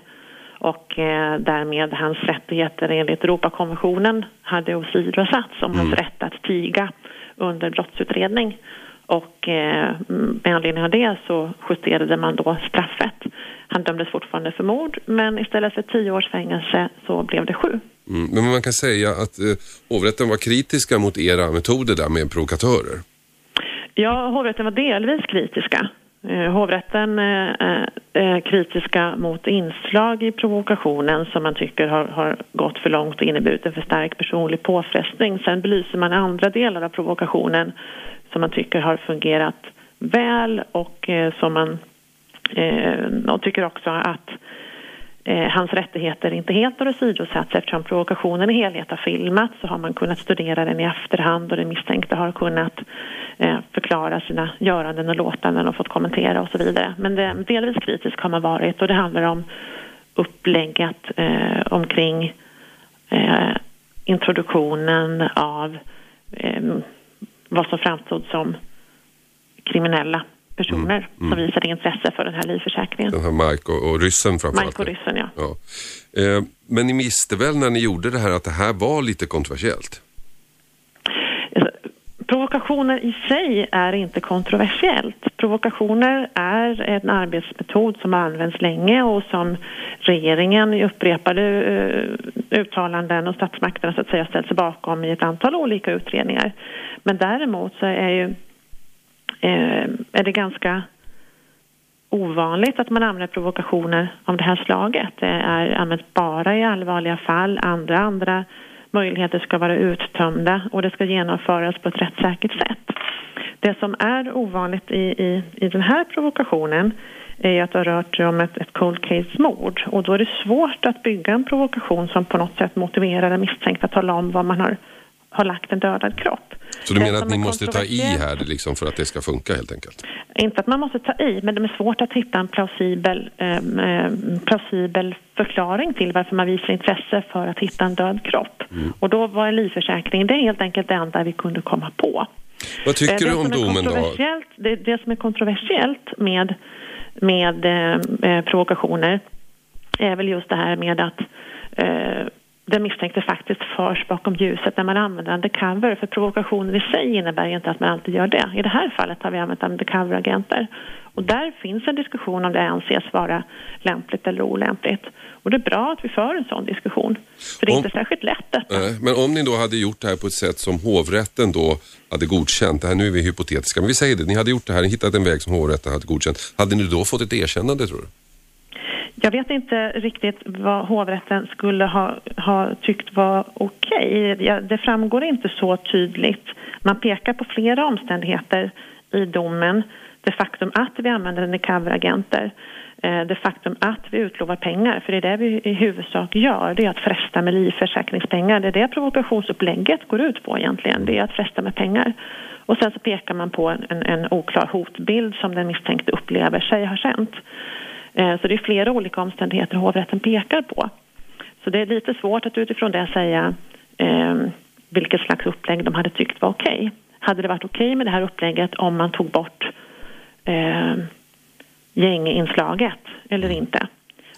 och eh, därmed hans rättigheter enligt Europakonventionen hade åsidosatts om mm. hans rätt att tiga under brottsutredning. Och eh, med anledning av det så justerade man då straffet. Han dömdes fortfarande för mord men istället för tio års fängelse så blev det sju. Mm, men man kan säga att eh, hovrätten var kritiska mot era metoder där med provokatörer. Ja, hovrätten var delvis kritiska. Eh, hovrätten är kritiska mot inslag i provokationen som man tycker har, har, gått för långt och inneburit en för stark personlig påfrestning. Sen belyser man andra delar av provokationen som man tycker har fungerat väl och eh, som man Eh, och tycker också att eh, hans rättigheter inte helt har åsidosatts eftersom provokationen i helhet har filmats så har man kunnat studera den i efterhand och den misstänkte har kunnat eh, förklara sina göranden och låtanden och fått kommentera och så vidare. Men det, delvis kritisk har man varit och det handlar om upplägget eh, omkring eh, introduktionen av eh, vad som framstod som kriminella personer mm, mm. som visade intresse för den här livförsäkringen. Den här Mike och, och ryssen framförallt. Mike och ryssen, ja. ja. Eh, men ni visste väl när ni gjorde det här att det här var lite kontroversiellt? Provokationer i sig är inte kontroversiellt. Provokationer är en arbetsmetod som används länge och som regeringen i upprepade uh, uttalanden och statsmakterna så att säga ställt sig bakom i ett antal olika utredningar. Men däremot så är, ju, Eh, är det ganska ovanligt att man använder provokationer av det här slaget. Det är använt bara i allvarliga fall. Andra andra möjligheter ska vara uttömda och det ska genomföras på ett rättssäkert sätt. Det som är ovanligt i, i, i den här provokationen är att det har rört sig om ett, ett cold case-mord och då är det svårt att bygga en provokation som på något sätt motiverar den misstänkta att tala om vad man har, har lagt en dödad kropp. Så du menar att ni måste ta i här liksom för att det ska funka helt enkelt? Inte att man måste ta i, men det är svårt att hitta en plausibel, eh, plausibel förklaring till varför man visar intresse för att hitta en död kropp. Mm. Och då var en livförsäkring det är helt enkelt det enda vi kunde komma på. Vad tycker eh, du om domen då? Det, det som är kontroversiellt med, med eh, eh, provokationer är väl just det här med att eh, den misstänkte faktiskt förs bakom ljuset när man använder undercover. För provokationer i sig innebär ju inte att man alltid gör det. I det här fallet har vi använt undercover-agenter. Och där finns en diskussion om det anses vara lämpligt eller olämpligt. Och det är bra att vi för en sån diskussion. För det är Om- inte särskilt lätt detta. Nej, men om ni då hade gjort det här på ett sätt som hovrätten då hade godkänt, det här nu är vi hypotetiska, men vi säger det, ni hade gjort det här, ni hittat en väg som hovrätten hade godkänt. Hade ni då fått ett erkännande tror du? Jag vet inte riktigt vad hovrätten skulle ha, ha tyckt var okej. Okay. Det framgår inte så tydligt. Man pekar på flera omständigheter i domen. Det faktum att vi använder undercoveragenter, eh, Det faktum att vi utlovar pengar, för det är det vi i huvudsak gör. Det är att fresta med livförsäkringspengar. Det är det provokationsupplägget går ut på egentligen. Det är att fresta med pengar. Och sen så pekar man på en, en, en oklar hotbild som den misstänkte upplever sig ha känt. Eh, Så det är flera olika omständigheter hovrätten pekar på. Så det är lite svårt att utifrån det säga eh, vilket slags upplägg de hade tyckt var okej. Hade det varit okej med det här upplägget om man tog bort eh, gänginslaget eller inte?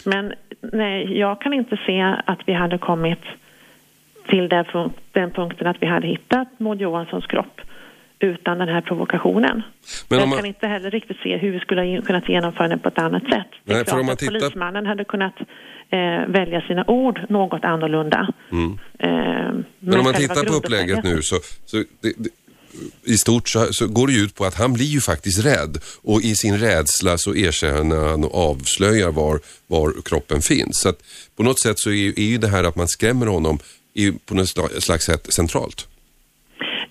Men nej, jag kan inte se att vi hade kommit till den punkten att vi hade hittat Maud Johanssons kropp utan den här provokationen. Men jag man- kan inte heller riktigt se hur vi skulle ha kunnat genomföra den på ett annat sätt. Det är Nej, klart om man att tittar- polismannen hade kunnat eh, välja sina ord något annorlunda. Mm. Eh, Men om man tittar på upplägget nu så, så det, det, i stort så, så går det ju ut på att han blir ju faktiskt rädd och i sin rädsla så erkänner han och avslöjar var, var kroppen finns. Så att på något sätt så är, ju- är ju det här att man skrämmer honom är på något sla- slags sätt centralt.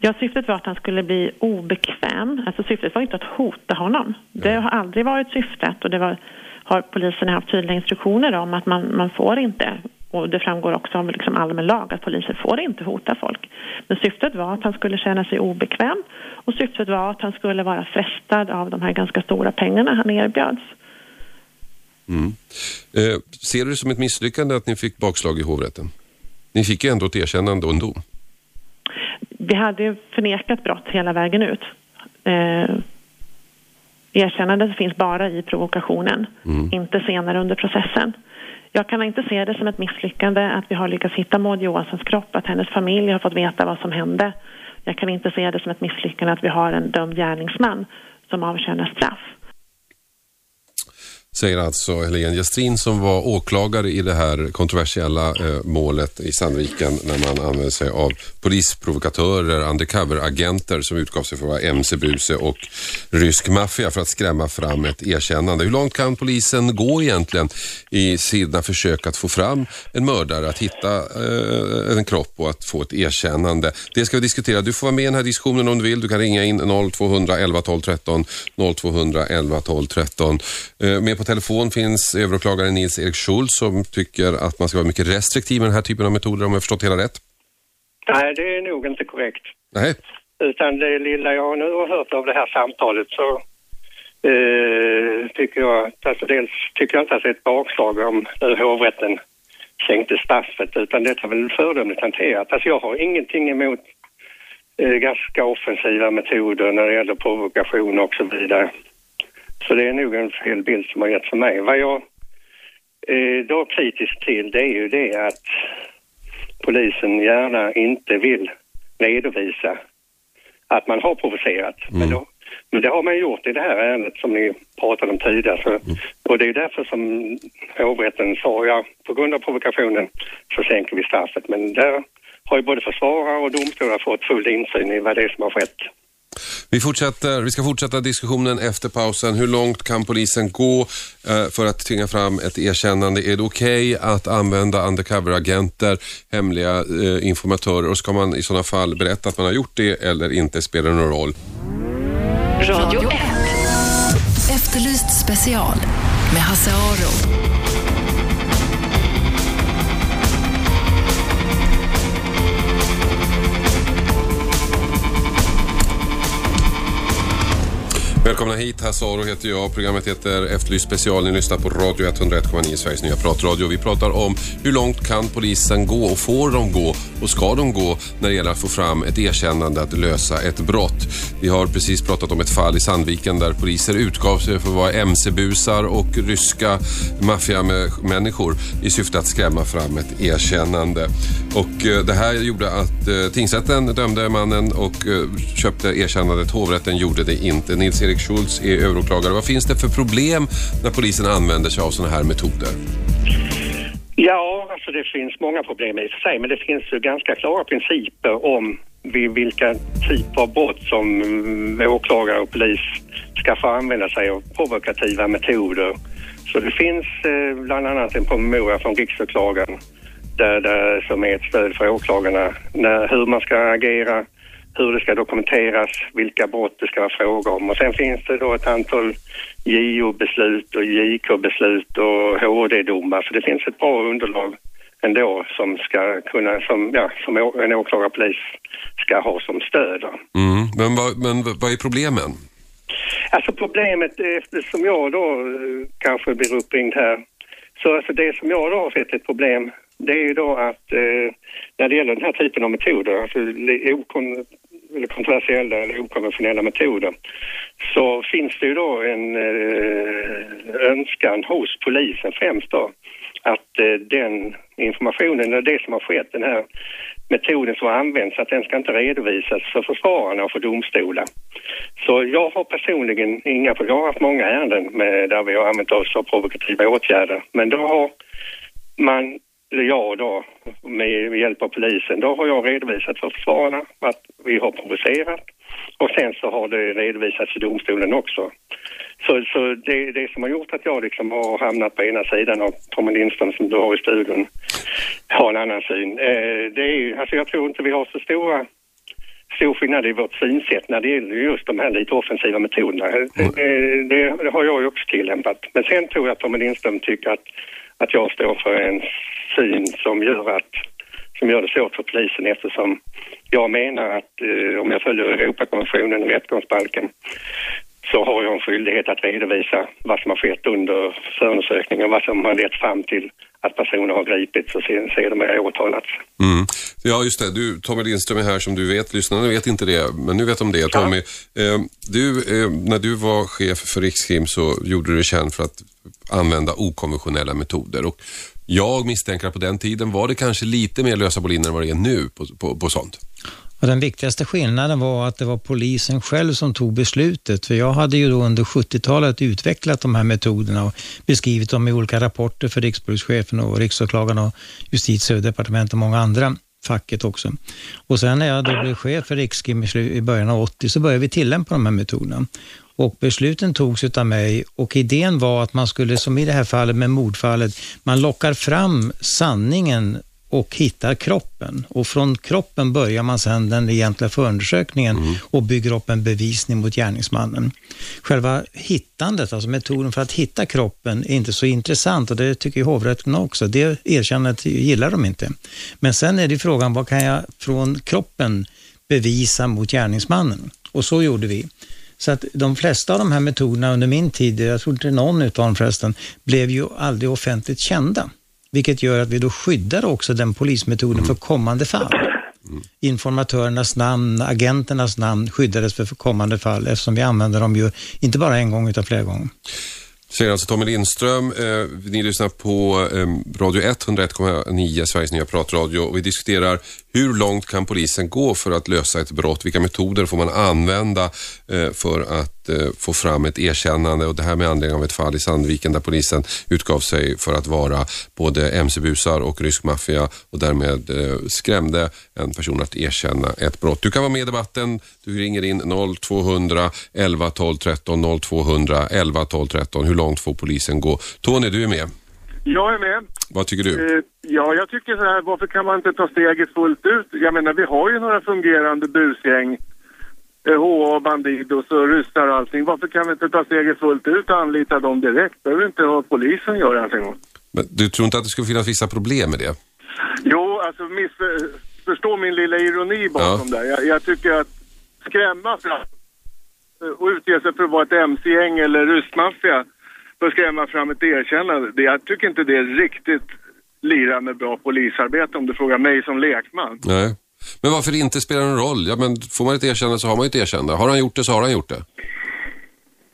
Ja, syftet var att han skulle bli obekväm. Alltså syftet var inte att hota honom. Det har aldrig varit syftet och det var, har polisen haft tydliga instruktioner om att man, man får inte och det framgår också av liksom allmän lag att polisen får inte hota folk. Men syftet var att han skulle känna sig obekväm och syftet var att han skulle vara frestad av de här ganska stora pengarna han erbjöds. Mm. Eh, ser du det som ett misslyckande att ni fick bakslag i hovrätten? Ni fick ju ändå ett erkännande och en dom. Vi hade förnekat brott hela vägen ut. Eh, erkännandet finns bara i provokationen, inte senare under processen. Jag kan inte se det som ett misslyckande att vi har lyckats hitta Maud Johanssons kropp, att hennes familj har fått veta vad som hände. Jag kan inte se det som ett misslyckande att vi har en dömd gärningsman som avtjänar straff. Säger alltså Helene Gestrin som var åklagare i det här kontroversiella eh, målet i Sandviken när man använde sig av polisprovokatörer, undercover-agenter som utgav sig för att vara MC-buse och rysk maffia för att skrämma fram ett erkännande. Hur långt kan polisen gå egentligen i sina försök att få fram en mördare, att hitta eh, en kropp och att få ett erkännande? Det ska vi diskutera. Du får vara med i den här diskussionen om du vill. Du kan ringa in 0211 12 13 0211 12 13. Eh, Med på telefon finns överåklagare Nils-Erik Schultz som tycker att man ska vara mycket restriktiv med den här typen av metoder om jag förstått hela rätt. Nej, det är nog inte korrekt. Nej. Utan det lilla jag nu har hört av det här samtalet så eh, tycker jag att, alltså dels tycker jag inte att det är ett bakslag om nu hovrätten sänkte straffet utan detta är väl föredömligt hanterat. Alltså jag har ingenting emot eh, ganska offensiva metoder när det gäller provokation och så vidare. Så det är nog en fel bild som har getts för mig. Vad jag är då kritisk till det är ju det att polisen gärna inte vill redovisa att man har provocerat. Men, då, men det har man gjort i det här ärendet som ni pratade om tidigare. Så, och det är därför som hovrätten sa, ja, på grund av provokationen så sänker vi straffet. Men där har ju både försvarare och domstolar fått full insyn i vad det är som har skett. Vi, fortsätter, vi ska fortsätta diskussionen efter pausen. Hur långt kan polisen gå eh, för att tvinga fram ett erkännande? Är det okej att använda undercover-agenter, hemliga eh, informatörer och ska man i sådana fall berätta att man har gjort det eller inte? Spelar det någon roll? Radio 1. Efterlyst special med Hasse Aro. Välkomna hit, Hasse Aro heter jag. Programmet heter Efterlyst special. Ni lyssnar på Radio 101,9, Sveriges nya pratradio. Vi pratar om hur långt kan polisen gå och får de gå och ska de gå när det gäller att få fram ett erkännande att lösa ett brott. Vi har precis pratat om ett fall i Sandviken där poliser utgav sig för att vara mc-busar och ryska maffiamänniskor i syfte att skrämma fram ett erkännande. Och eh, det här gjorde att eh, tingsrätten dömde mannen och eh, köpte erkännandet. Hovrätten gjorde det inte. Nils-Erik Schultz är överåklagare. Vad finns det för problem när polisen använder sig av sådana här metoder? Ja, alltså det finns många problem i och för sig, men det finns ju ganska klara principer om vid vilka typer av brott som mm, åklagare och polis ska få använda sig av provokativa metoder. Så det finns eh, bland annat en promemoria från riksåklagaren där, där, som är ett stöd för åklagarna när, hur man ska agera, hur det ska dokumenteras, vilka brott det ska vara fråga om. Och sen finns det då ett antal JO-beslut och JK-beslut och HD-domar. Så det finns ett bra underlag ändå som ska kunna, som, ja, som en åklagarpolis ska ha som stöd. Mm. Men, vad, men vad är problemen? Alltså problemet, eftersom jag då eh, kanske blir uppringd här, så alltså det som jag då har sett ett problem, det är ju då att eh, när det gäller den här typen av metoder, alltså okon, eller kontroversiella eller okonventionella metoder, så finns det ju då en eh, önskan hos polisen främst då att eh, den informationen, eller det som har skett, den här metoden som används att den ska inte redovisas för försvararna och för domstolar. Så jag har personligen inga, jag har haft många ärenden med, där vi har använt oss av provokativa åtgärder, men då har man eller jag då, med hjälp av polisen, då har jag redovisat för försvararna att vi har provocerat och sen så har det redovisats i domstolen också. Så, så det det som har gjort att jag liksom har hamnat på ena sidan av Tommy Lindström som du har i studion har en annan syn. Eh, det är, alltså jag tror inte vi har så stora stor skillnad i vårt synsätt när det gäller just de här lite offensiva metoderna. Mm. Det, det, det, har jag ju också tillämpat. Men sen tror jag att Tommy Lindström tycker att, att jag står för en syn som gör, att, som gör det svårt för polisen eftersom jag menar att eh, om jag följer Europakonventionen och rättegångsbalken så har jag en skyldighet att redovisa vad som har skett under förundersökningen och vad som har lett fram till att personer har gripits och sen sedermera åtalats. Mm. Ja, just det. Du, Tommy Lindström är här som du vet. Lyssnarna vet inte det, men nu vet de det. Tommy, ja. eh, du, eh, när du var chef för Rikskrim så gjorde du dig känd för att använda okonventionella metoder. Och jag misstänker att på den tiden var det kanske lite mer lösa boliner än vad det är nu på, på, på sånt. Och den viktigaste skillnaden var att det var polisen själv som tog beslutet. För jag hade ju då under 70-talet utvecklat de här metoderna och beskrivit dem i olika rapporter för rikspolischefen och riksåklagaren och justitie och departement och många andra facket också. Och sen när jag då blev chef för Rikskrim i början av 80 så började vi tillämpa de här metoderna. Och besluten togs av mig och idén var att man skulle, som i det här fallet med mordfallet, man lockar fram sanningen och hittar kroppen. Och från kroppen börjar man sedan den egentliga förundersökningen mm. och bygger upp en bevisning mot gärningsmannen. Själva hittandet, alltså metoden för att hitta kroppen, är inte så intressant och det tycker ju hovrätten också. Det erkännandet gillar de inte. Men sen är det frågan, vad kan jag från kroppen bevisa mot gärningsmannen? Och så gjorde vi. Så att de flesta av de här metoderna under min tid, jag tror inte någon utav dem förresten, blev ju aldrig offentligt kända. Vilket gör att vi då skyddar också den polismetoden för kommande fall. Informatörernas namn, agenternas namn skyddades för kommande fall eftersom vi använder dem ju inte bara en gång utan flera gånger. Säger alltså Tommy Lindström. Eh, ni lyssnar på eh, Radio 101,9, Sveriges nya pratradio och vi diskuterar hur långt kan polisen gå för att lösa ett brott? Vilka metoder får man använda eh, för att eh, få fram ett erkännande? Och det här med anledning av ett fall i Sandviken där polisen utgav sig för att vara både mc-busar och rysk maffia och därmed eh, skrämde en person att erkänna ett brott. Du kan vara med i debatten. Du ringer in 0200 11 12 13 0200 11 12 13. Hur långt får polisen gå? Tony, du är med. Jag är med. Vad tycker du? Eh, ja, jag tycker så här, varför kan man inte ta steget fullt ut? Jag menar, vi har ju några fungerande busgäng. Eh, HA, Bandidos och ryssar och allting. Varför kan vi inte ta steget fullt ut och anlita dem direkt? Behöver inte ha polisen göra någonting. Men du tror inte att det skulle finnas vissa problem med det? Jo, alltså missförstå min lilla ironi bakom ja. där. Jag, jag tycker att skrämma fram och utge sig för att vara ett mc-gäng eller rustmaffia för skrämma fram ett erkännande. Jag tycker inte det är riktigt lira med bra polisarbete om du frågar mig som lekman. Nej. Men varför inte spelar någon roll? Ja, men får man ett erkännande så har man ju ett erkännande. Har han gjort det så har han gjort det.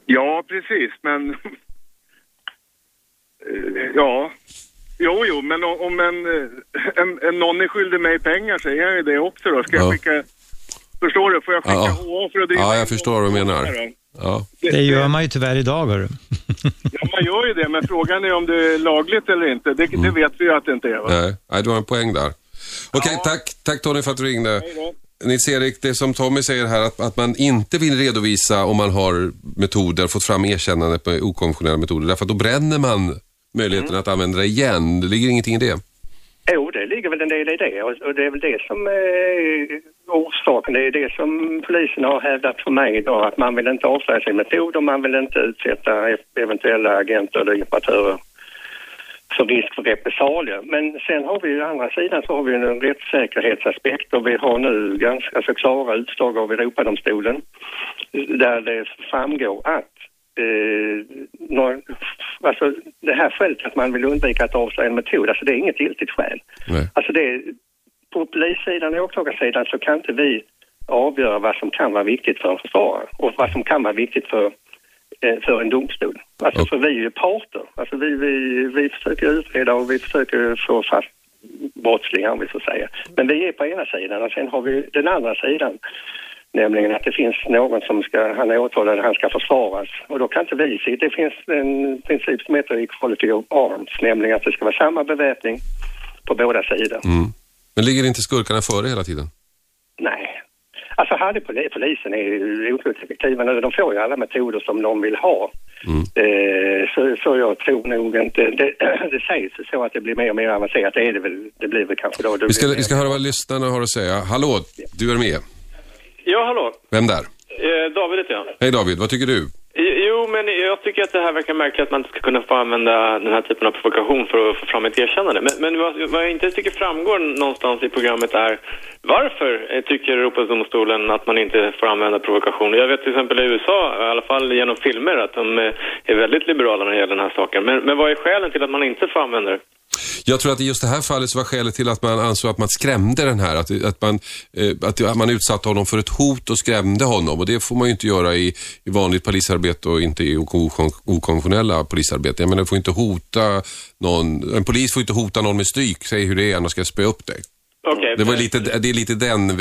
Ja, precis, men... Eh, ja. Jo, jo, men om en, eh, en, en någon är skyldig mig pengar säger han ju det också då. Ska jag Ja. skicka... Förstår du? Får jag skicka Ja. HA för att driva Ja, jag förstår vad du menar. Ja. Det gör man ju tyvärr idag, hörru. Ja, man gör ju det, men frågan är om det är lagligt eller inte. Det, det vet vi ju att det inte är, va? Nej, Nej, du har en poäng där. Okej, tack, tack Tony för att du ringde. Nils-Erik, det som Tommy säger här att, att man inte vill redovisa om man har metoder, fått fram erkännande på okonventionella metoder, därför att då bränner man möjligheten Mm. att använda det igen. Det ligger ingenting i det. Jo, det ligger väl en del i det och, och det är väl det som är orsaken. Det är det som polisen har hävdat för mig idag, att man vill inte avslöja sin metod och man vill inte utsätta eventuella agenter eller imperatörer för risk för repressalier. Men sen har vi ju andra sidan så har vi en rättssäkerhetsaspekt och vi har nu ganska så klara utslag av Europadomstolen där det framgår att eh, någon, alltså det här skälet att man vill undvika att avslöja en metod, alltså det är inget giltigt skäl. Nej. Alltså det, på polissidan och åklagarsidan så kan inte vi avgöra vad som kan vara viktigt för en försvarare och vad som kan vara viktigt för, eh, för en domstol. Alltså för vi är ju parter. Alltså vi, vi, vi försöker utreda och vi försöker få fast brottslingar om vi så säger. Men vi är på ena sidan och sen har vi den andra sidan. Nämligen att det finns någon som ska, han är åtalad, han ska försvaras. Och då kan inte vi se, det finns en princip som heter equality of arms, nämligen att det ska vara samma beväpning på båda sidor. Mm. Men ligger inte skurkarna före hela tiden? Nej. Alltså hade poli- polisen är otroligt effektiva nu. De får ju alla metoder som de vill ha. Eh, så, så jag tror nog inte... Det, det sägs så att det blir mer och mer avancerat. Det är det väl. Det blir väl kanske då... Vi ska, vi ska höra vad lyssnarna har att säga. Hallå, du är med. Ja, hallå. Vem där? Eh, David heter jag. Hej David, vad tycker du? Jo, men jag tycker att det här verkar märkligt att man inte ska kunna få använda den här typen av provokation för att få fram ett erkännande. Men, men vad, vad jag inte tycker framgår någonstans i programmet är varför eh, tycker Europadomstolen att man inte får använda provokation? Jag vet till exempel i USA, i alla fall genom filmer, att de eh, är väldigt liberala när det gäller den här saken. Men, men vad är skälen till att man inte får använda det? Jag tror att i just det här fallet så var skälet till att man ansåg att man skrämde den här, att, att, man, eh, att man utsatte honom för ett hot och skrämde honom. Och det får man ju inte göra i, i vanligt polisarbete och inte i okon- okonventionella polisarbete. Jag menar, du får inte hota någon, en polis får inte hota någon med stryk, säg hur det är, annars ska jag spö upp dig. Okej. Det, var lite, det är lite den eh,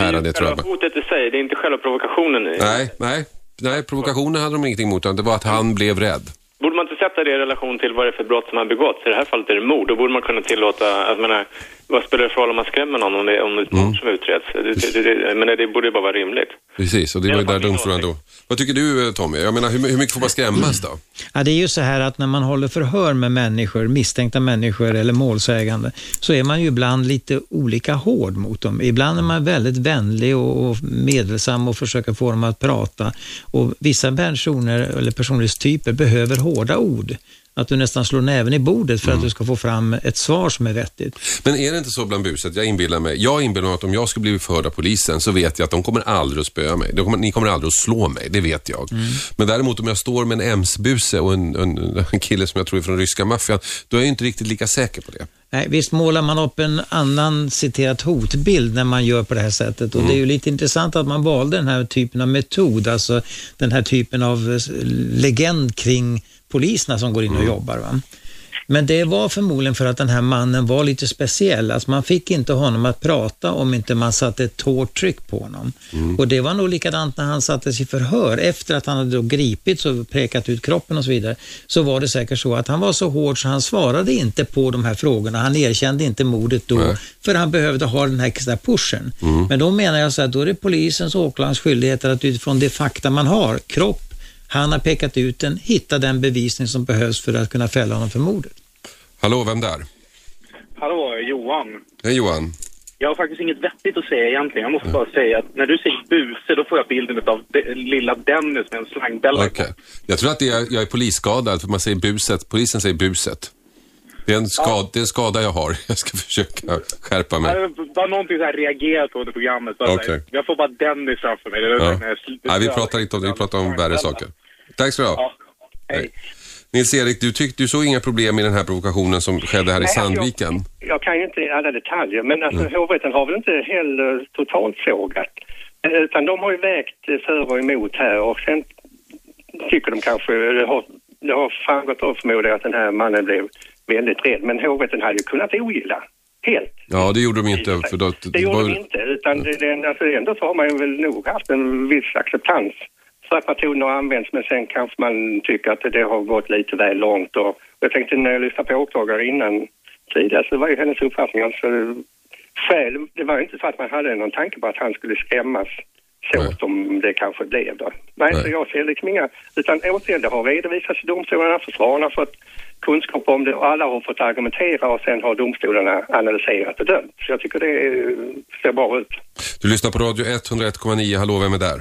här, det tror jag. Själva hotet i sig, det är inte själva provokationen. Nej, nej, nej, provokationen hade de ingenting emot, utan det var att han blev rädd. Borde man inte sätta det i relation till vad det är för brott som har begåtts? I det här fallet är det mord. Då borde man kunna tillåta, jag menar, vad spelar det för roll om man skrämmer någon om det, är ett Mm. mord som utreds? Det, det, det, det, men det borde ju bara vara rimligt. Precis, och det var ju där domstolen då. Vad tycker du eh, Tommy? Jag menar, hur, hur mycket får man skrämmas då? Ja, det är ju så här att när man håller förhör med människor, misstänkta människor eller målsägande, så är man ju ibland lite olika hård mot dem. Ibland är man väldigt vänlig och och meddelsam och försöker få dem att prata. Och vissa personer eller personlighetstyper behöver hårda ord. Att du nästan slår näven i bordet för att du ska få fram ett svar som är vettigt. Men är det inte så bland buset? Jag inbillar mig. Jag inbillar mig att om jag skulle bli förhörd av polisen så vet jag att de kommer aldrig att spöa mig. De kommer, ni kommer aldrig att slå mig, det vet jag. Men däremot om jag står med en MC-buse och en, en, en kille som jag tror är från ryska maffian, då är jag inte riktigt lika säker på det. Nej, visst målar man upp en annan citerat hotbild när man gör på det här sättet och det är ju lite intressant att man valde den här typen av metod, alltså den här typen av legend kring poliserna som går in och jobbar. Va? Men det var förmodligen för att den här mannen var lite speciell. Alltså man fick inte honom att prata om inte man satte ett hårt tryck på honom. Och det var nog likadant när han sattes i förhör. Efter att han hade då gripits och pekat ut kroppen och så vidare, så var det säkert så att han var så hård så han svarade inte på de här frågorna. Han erkände inte mordet då, för han behövde ha den här extra pushen. Men då menar jag så här, då är det polisens och åklagarens skyldighet att utifrån det fakta man har, kropp, han har pekat ut den, hitta den bevisning som behövs för att kunna fälla honom för mordet. Hallå, vem där? Hallå, Johan. Hej Johan. Jag har faktiskt inget vettigt att säga egentligen. Jag måste bara säga att när du säger buse, då får jag bilden av de, lilla Dennis med en slangbälla. Okej. Jag tror att det är, jag är polisskadad för man säger buset. Polisen säger buset. Det är, en skad, det är en skada jag har. Jag ska försöka skärpa mig. Det var någonting så här reagerat under programmet. Så Okej. säga, Jag får bara Dennis framför mig. Ja. jag Nej, vi pratar inte om det, vi pratar om värre saker. Tack ska du ha. Hej. Nils-Erik, du, tyckte, du såg inga problem i den här provokationen som skedde här i Nej, alltså, Sandviken? Jag kan ju inte alla detaljer, men alltså, Mm. hovrätten har väl inte heller totalt sågat. Eh, Utan de har ju vägt eh, för och emot här och sen tycker de kanske, det har, det har framgått av förmodligen att den här mannen blev väldigt rädd. Men hovrätten hade ju kunnat ogilla helt. Ja, det gjorde de inte. För då, Det gjorde var- de inte, utan det, det, alltså ändå så har man ju väl nog haft en viss acceptans för att metoden har använts, men sen kanske man tycker att det har gått lite väl långt. Och, jag tänkte när jag lyssnade på åklagare innan tidigare så var ju hennes uppfattning alltså skäl, det var ju inte så att man hade någon tanke på att han skulle skrämmas så som det kanske blev då. Nej, så jag ser liksom inga, utan återigen det har redovisats i domstolarna, försvararna har fått kunskap om det och alla har fått argumentera och sen har domstolarna analyserat och dömt. Så jag tycker det ser bra ut. Du lyssnar på Radio 101,9. Hallå, vem är där?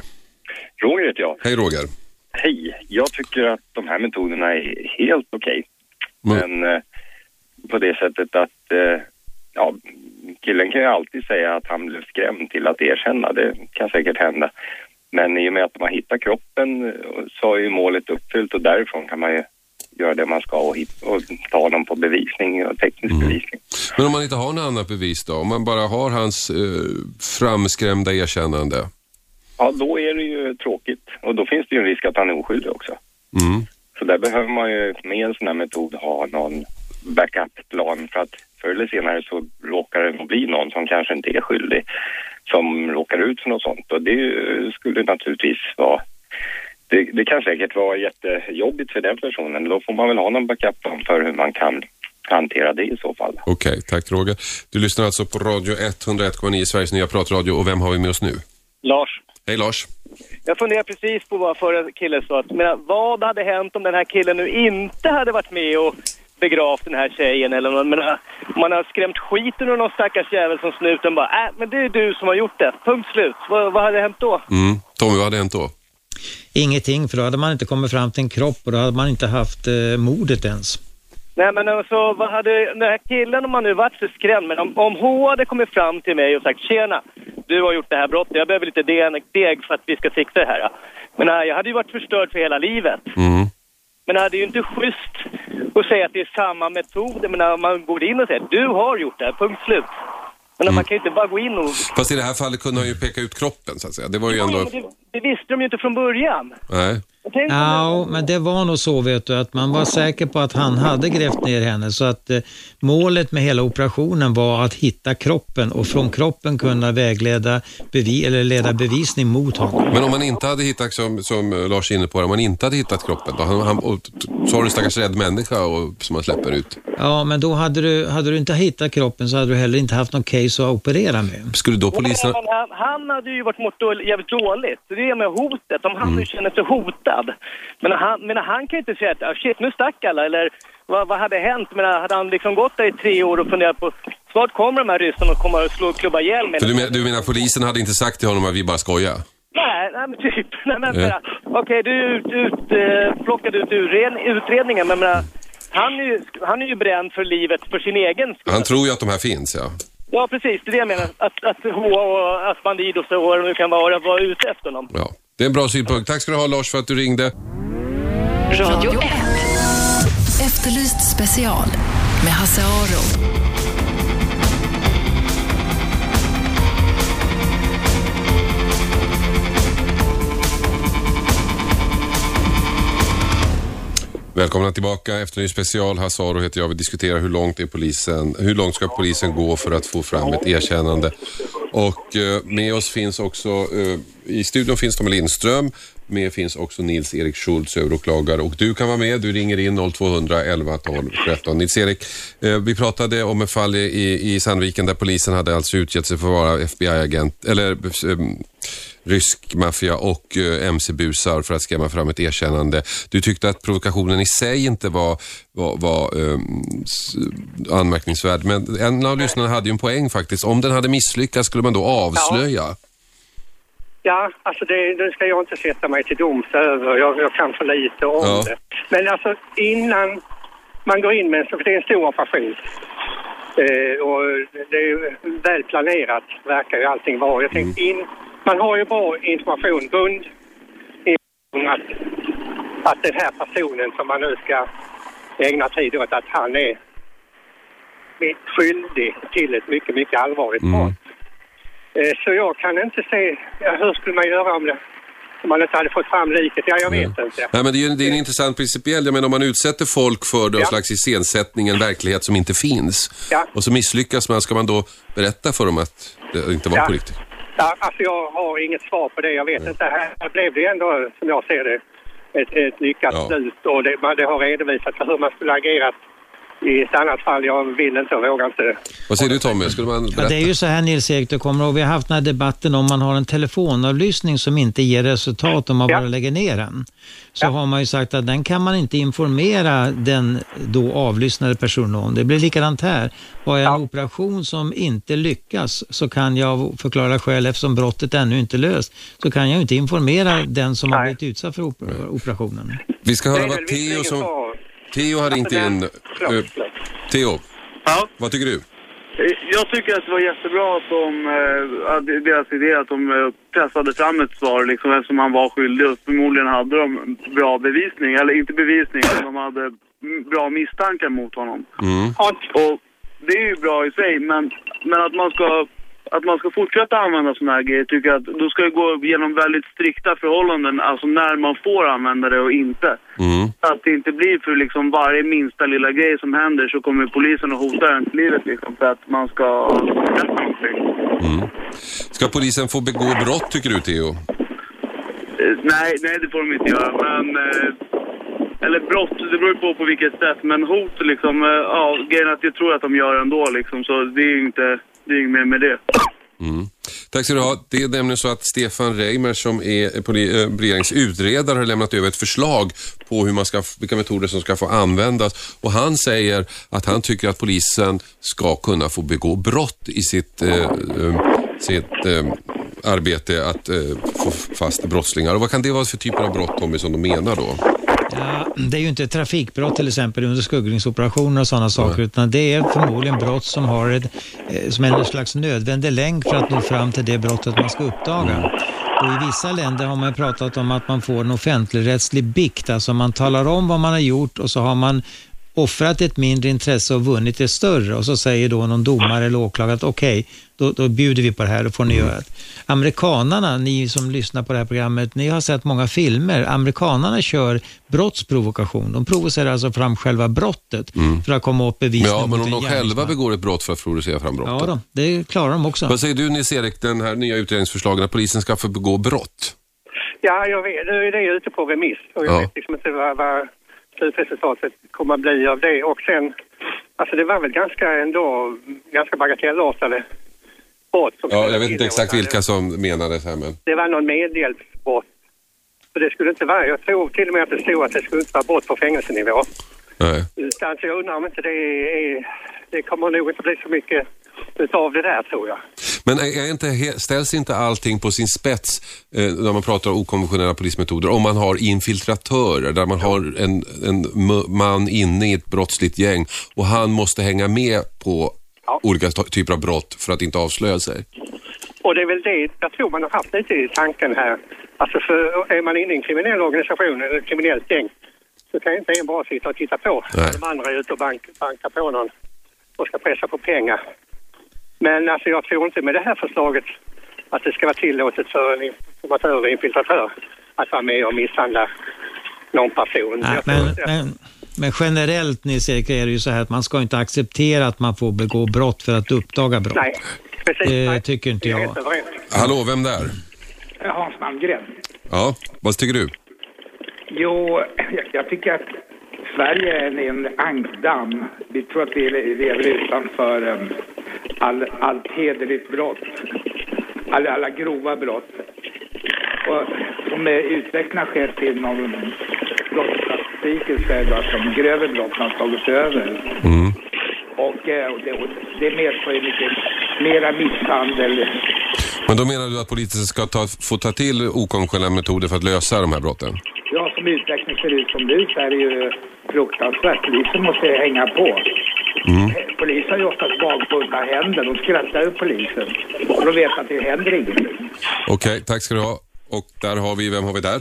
Roger heter jag. Hej Roger. Hej. Jag tycker att de här metoderna är helt okej. Men eh, på det sättet att eh, ja, killen kan ju alltid säga att han blev skrämd till att erkänna. Det kan säkert hända. Men i och med att de har hittat kroppen eh, så är ju målet uppfyllt och därifrån kan man ju göra det man ska och, hit, och ta dem på bevisning och teknisk bevisning. Men om man inte har något annat bevis då? Om man bara har hans eh, framskrämda erkännande? Ja, då är det ju tråkigt och då finns det ju en risk att han är oskyldig också. Mm. Så där behöver man ju med en sån här metod ha någon backup-plan för att förr eller senare så råkar det bli någon som kanske inte är skyldig som råkar ut för något sånt och det skulle naturligtvis vara det, det kan säkert vara jättejobbigt för den personen. Då får man väl ha någon backup-plan för hur man kan hantera det i så fall. Okej, tack Roger. Du lyssnar alltså på Radio 101,9, Sveriges nya pratradio. Och vem har vi med oss nu? Lars, Hej Lars. jag funderar precis på vad förra killen sa. att, Men vad hade hänt om den här killen nu inte hade varit med och begravt den här tjejen eller något. Men, man har skrämt skiten ur någon stackars jävel som snuten bara, äh, men det är du som har gjort det. Punkt slut. Vad, vad hade hänt då? Mm. Tommy, vad hade hänt då? Ingenting, för då hade man inte kommit fram till en kropp och då hade man inte haft eh, mordet ens. Nej men alltså, vad hade den här killen, om man nu varit så skrämd, men om, om hon hade kommit fram till mig och sagt tjena, du har gjort det här brottet, jag behöver lite deg, deg för att vi ska fixa det här. Men nej, jag hade ju varit förstörd för hela livet. Mm. Men det är ju inte schysst att säga att det är samma metod. Men när man går in och säger du har gjort det här, punkt slut. Men man kan ju inte bara gå in och... Fast i det här fallet kunde han ju peka ut kroppen så att säga. Det var ju Ja, ändå... det, det visste de ju inte från början. Nej. Ja, men det var nog så vet du att man var säker på att han hade grävt ner henne så att eh, målet med hela operationen var att hitta kroppen och från kroppen kunna vägleda bevi eller leda bevisning mot honom. Men om man inte hade hittat, som, som Lars är inne på, om man inte hade hittat kroppen då? Han, han, och, så har du en stackars rädd människa och, som man släpper ut. Ja, men då hade du, hade du inte hittat kroppen så hade du heller inte haft någon case att operera med. Skulle då polisen... han, han hade ju varit mått jävligt dåligt. Det är med hotet. Om han Mm. nu känner sig hotad. Men han, men han kan ju inte säga att ah, shit, nu stack alla. Eller vad, vad hade hänt? Men hade han liksom gått där i tre år och funderat på snart kommer de här ryssarna och kommer att slå och klubba ihjäl mig. Du, men, du menar polisen hade inte sagt till honom att vi bara skojar? Nej, nej men typ. Nej, men, Ja. ja. Okej, du ut, ut, eh, plockade ut utred, utredningen, men menar, han, är ju, han är ju bränd för livet för sin egen skull. Han tror ju att de här finns, ja. Ja, precis. Det är det jag menar. Att, att H och att Bandidos och vad det nu kan vara, var ute efter honom. ja. Det är en bra synpunkt. Tack ska du ha Lars för att du ringde. Radio 1. Efterlyst special med Hasse Aro. Välkomna tillbaka. Efterlyst special. Hasse Aro heter jag. Vi diskuterar hur långt, är polisen, hur långt ska polisen gå för att få fram ett erkännande. Och eh, med oss finns också, eh, i studion finns Tommy Lindström. Med finns också Nils-Erik Schultz, överåklagare. Och du kan vara med. Du ringer in 0200 11 12 13. Nils-Erik, eh, vi pratade om ett fall i, i Sandviken där polisen hade alltså utgett sig för att vara FBI-agent, eller eh, rysk maffia och eh, mc-busar för att skrämma fram ett erkännande. Du tyckte att provokationen i sig inte var, var, var s- anmärkningsvärd, men en av lyssnarna hade ju en poäng faktiskt. Om den hade misslyckats skulle man då avslöja. Ja, alltså det, det ska jag inte sätta mig till doms över. Jag, jag kan för lite om Ja. det. Men alltså innan man går in med så det är en stor operation. Eh, och det är väl planerat, verkar ju allting vara. Jag tänkte in, man har ju bra information, grund information att, att den här personen som man nu ska ägna tid åt, att han är skyldig till ett mycket, mycket allvarligt brott. Eh, Så jag kan inte se, ja, hur skulle man göra om det, om man inte hade fått fram liket? Ja, jag vet inte. Nej, men det är, ju- det är en intressant principiell. Jag menar om man utsätter folk för någon Ja. slags iscensättning, en verklighet som inte finns. Ja. Och så misslyckas man, ska man då berätta för dem att det inte var Ja. på riktigt? Ja, alltså jag har inget svar på det. Jag vet inte. Här här blev det ändå, som jag ser det, ett, ett lyckat slut. Och det, man- det har redovisat hur man skulle agerat i ett annat fall. Jag vill inte och vågar inte. Vad säger du Tommy? Skulle man Ja, berätta? det är ju så här Nils-Erik, du kommer ihåg, vi har haft den här debatten om man har en telefonavlyssning som inte ger resultat om man bara lägger ner den. Så har man ju sagt att den kan man inte informera den då avlyssnade personen om. Det blir likadant här. Har jag en operation som inte lyckas så kan jag av förklara skäl, eftersom brottet ännu inte är löst, så kan jag inte informera den som har blivit utsatt för oper- operationen. Vi ska höra vad Theo som... Theo har ringt in. Eh, Theo, vad tycker du? Jag tycker att det var jättebra att de, eh, att deras idé att de eh, pressade fram ett svar liksom, eftersom han var skyldig och förmodligen hade de bra bevisning, eller inte bevisning, men de hade mm, bra misstankar mot honom. Och det är ju bra i sig, men, men att man ska att man ska fortsätta använda sådana här grejer tycker jag att då ska det gå genom väldigt strikta förhållanden, alltså när man får använda det och inte. Att det inte blir för liksom varje minsta lilla grej som händer så kommer polisen att hota ens livet liksom för att man ska någonting. Ska polisen få begå brott tycker du Theo? Eh, nej, nej det får de inte göra, men... Eh, eller brott, det beror på på vilket sätt, men hot liksom, eh, ja, grejen är att jag tror att de gör ändå liksom, så det är ju inte, det är inget mer med det. Mm. Tack ska du ha. Det är nämligen så att Stefan Reimer som är eh, regeringens utredare har lämnat över ett förslag på hur man ska, vilka metoder som ska få användas. Och han säger att han tycker att polisen ska kunna få begå brott i sitt, eh, eh, sitt eh, arbete att eh, få fast brottslingar. Och vad kan det vara för typer av brott Tommy som de menar då? Ja, det är ju inte trafikbrott till exempel under skuggningsoperationer och sådana saker, utan det är förmodligen brott som har ett, eh, som är en slags nödvändig länk för att nå fram till det brottet man ska uppdaga. Och I vissa länder har man pratat om att man får en offentligrättslig bikt, alltså man talar om vad man har gjort och så har man offrat ett mindre intresse och vunnit ett större och så säger då någon domare eller åklagare att okej, då, då bjuder vi på det här, då får ni göra det. Amerikanarna, ni som lyssnar på det här programmet, ni har sett många filmer. Amerikanarna kör brottsprovokation. De provocerar alltså fram själva brottet för att komma upp bevis Ja, men om de själva begår ett brott för att provocera fram brottet. Ja, då, det klarar de också. Vad säger du Nils-Erik, den här nya utredningsförslagen att polisen ska få begå brott? Ja, jag vet. Nu är det ute på remiss och jag Ja. vet liksom inte vad, vad slutresultatet kommer att bli av det. Och sen, alltså det var väl ganska ändå, ganska bagatellartade brott. som Ja, jag vet inte exakt vilka som menades här men... Det var någon medhjälpsbrott. Så det skulle inte vara, jag tror till och med att det stod att det skulle inte vara brott på fängelsenivå. Nej. Utan så jag undrar om inte det är, det kommer nog inte bli så mycket utav det där tror jag. Men är inte, ställs inte allting på sin spets eh, när man pratar om okonventionella polismetoder? Om man har infiltratörer, där man har en, en man inne i ett brottsligt gäng och han måste hänga med på olika to- typer av brott för att inte avslöja sig. Och det är väl det jag tror man har haft lite i tanken här. Alltså för är man inne i en kriminell organisation eller ett kriminellt gäng så kan inte en bara sitta och titta på. Nej. De andra är ute och bank, bankar på någon och ska pressa på pengar. Men alltså jag tror inte med det här förslaget att det ska vara tillåtet för en informatör eller infiltratör att vara med och misshandla någon person. Nej, Jag men, men, men generellt Nils-Erik är det ju så här att man ska inte acceptera att man får begå brott för att uppdaga brott. Nej, precis. Det tycker inte jag. Hallå, vem där? Hans Malmgren. Ja, vad tycker du? Jo, jag, jag tycker att Sverige är en ankdamm. Vi tror att vi lever utanför um, all, allt hederligt brott. Alla, alla grova brott. Och som är utvecklingen har skett inom brottsstatistiken så är det att de grövre brotten har tagit över. Och, eh, och, det, och det medför ju mycket mera misshandel. Men då menar du att polisen ska ta, få ta till okonventionella metoder för att lösa de här brotten? Ja, som utvecklingen ser ut som nu så är det ju fruktansvärt. Polisen måste hänga på. Mm. Polisen har ju oftast bakbundna händer. De skrattar ju polisen. Och de vet att det händer ingenting. Okej, tack ska du ha. Och där har vi, vem har vi där?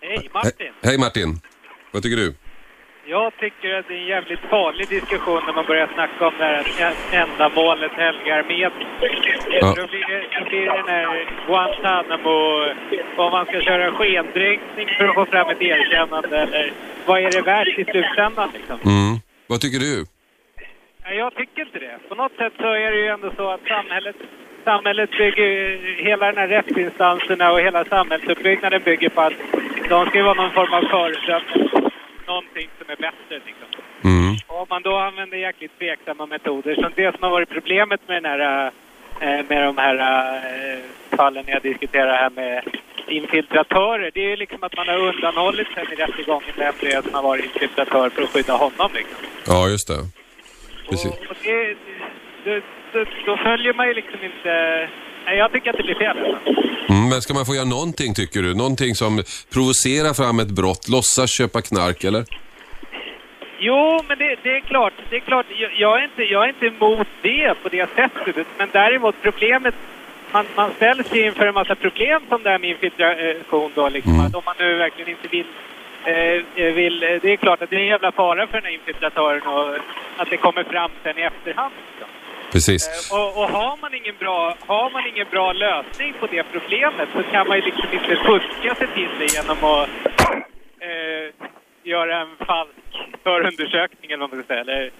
Hej, Martin. He- Hej Martin. Vad tycker du? Jag tycker att det är en jävligt farlig diskussion när man börjar snacka om det här ändamålet helgar medel. Ja. Då blir det, då blir det den här Guantanamo, om man ska köra skendränkning för att få fram ett erkännande eller vad är det värt i slutändan liksom? Mm. Vad tycker du? Nej, jag tycker inte det. På något sätt så är det ju ändå så att samhället, samhället bygger, hela den här rättsinstanserna och hela samhällsuppbyggnaden bygger på att de ska vara någon form av föredöme, någonting som är bättre liksom. Mm. Och om man då använder jäkligt tveksamma metoder, som det som har varit problemet med den här, eh, med de här eh, fallen jag diskuterar här med infiltratörer, det är ju liksom att man har undanhållit sen i rättegången vem det är som har varit infiltratör för att skydda honom liksom. Ja, just det. Precis. Och det, det, det, då följer man ju liksom inte... Nej, jag tycker att det blir fel. Mm, men ska man få göra någonting tycker du? Någonting som provocerar fram ett brott, låtsas köpa knark eller? Jo, men det, det är klart. Det är klart. Jag, är inte, jag är inte emot det på det sättet. Men däremot problemet... Man, man ställs ju inför en massa problem som det här med infiltration då. Liksom, att om man nu verkligen inte vill, vill... Det är klart att det är en jävla fara för den här infiltratören och att det kommer fram sen i efterhand. Liksom. Precis. Och, och har, man ingen bra, har man ingen bra lösning på det problemet så kan man ju liksom inte fuska sig till det genom att eh, göra en falsk förundersökning eller vad man ska säga. Eller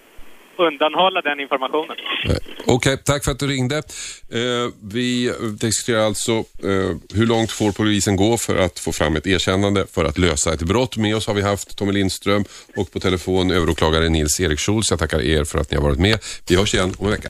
undanhålla den informationen. Eh, okej, tack för att du ringde. Eh, vi diskuterar alltså eh, hur långt får polisen gå för att få fram ett erkännande för att lösa ett brott. Med oss har vi haft Tommy Lindström och på telefon överåklagare Nils Erik Schultz. Jag tackar er för att ni har varit med. Vi hörs igen om en vecka.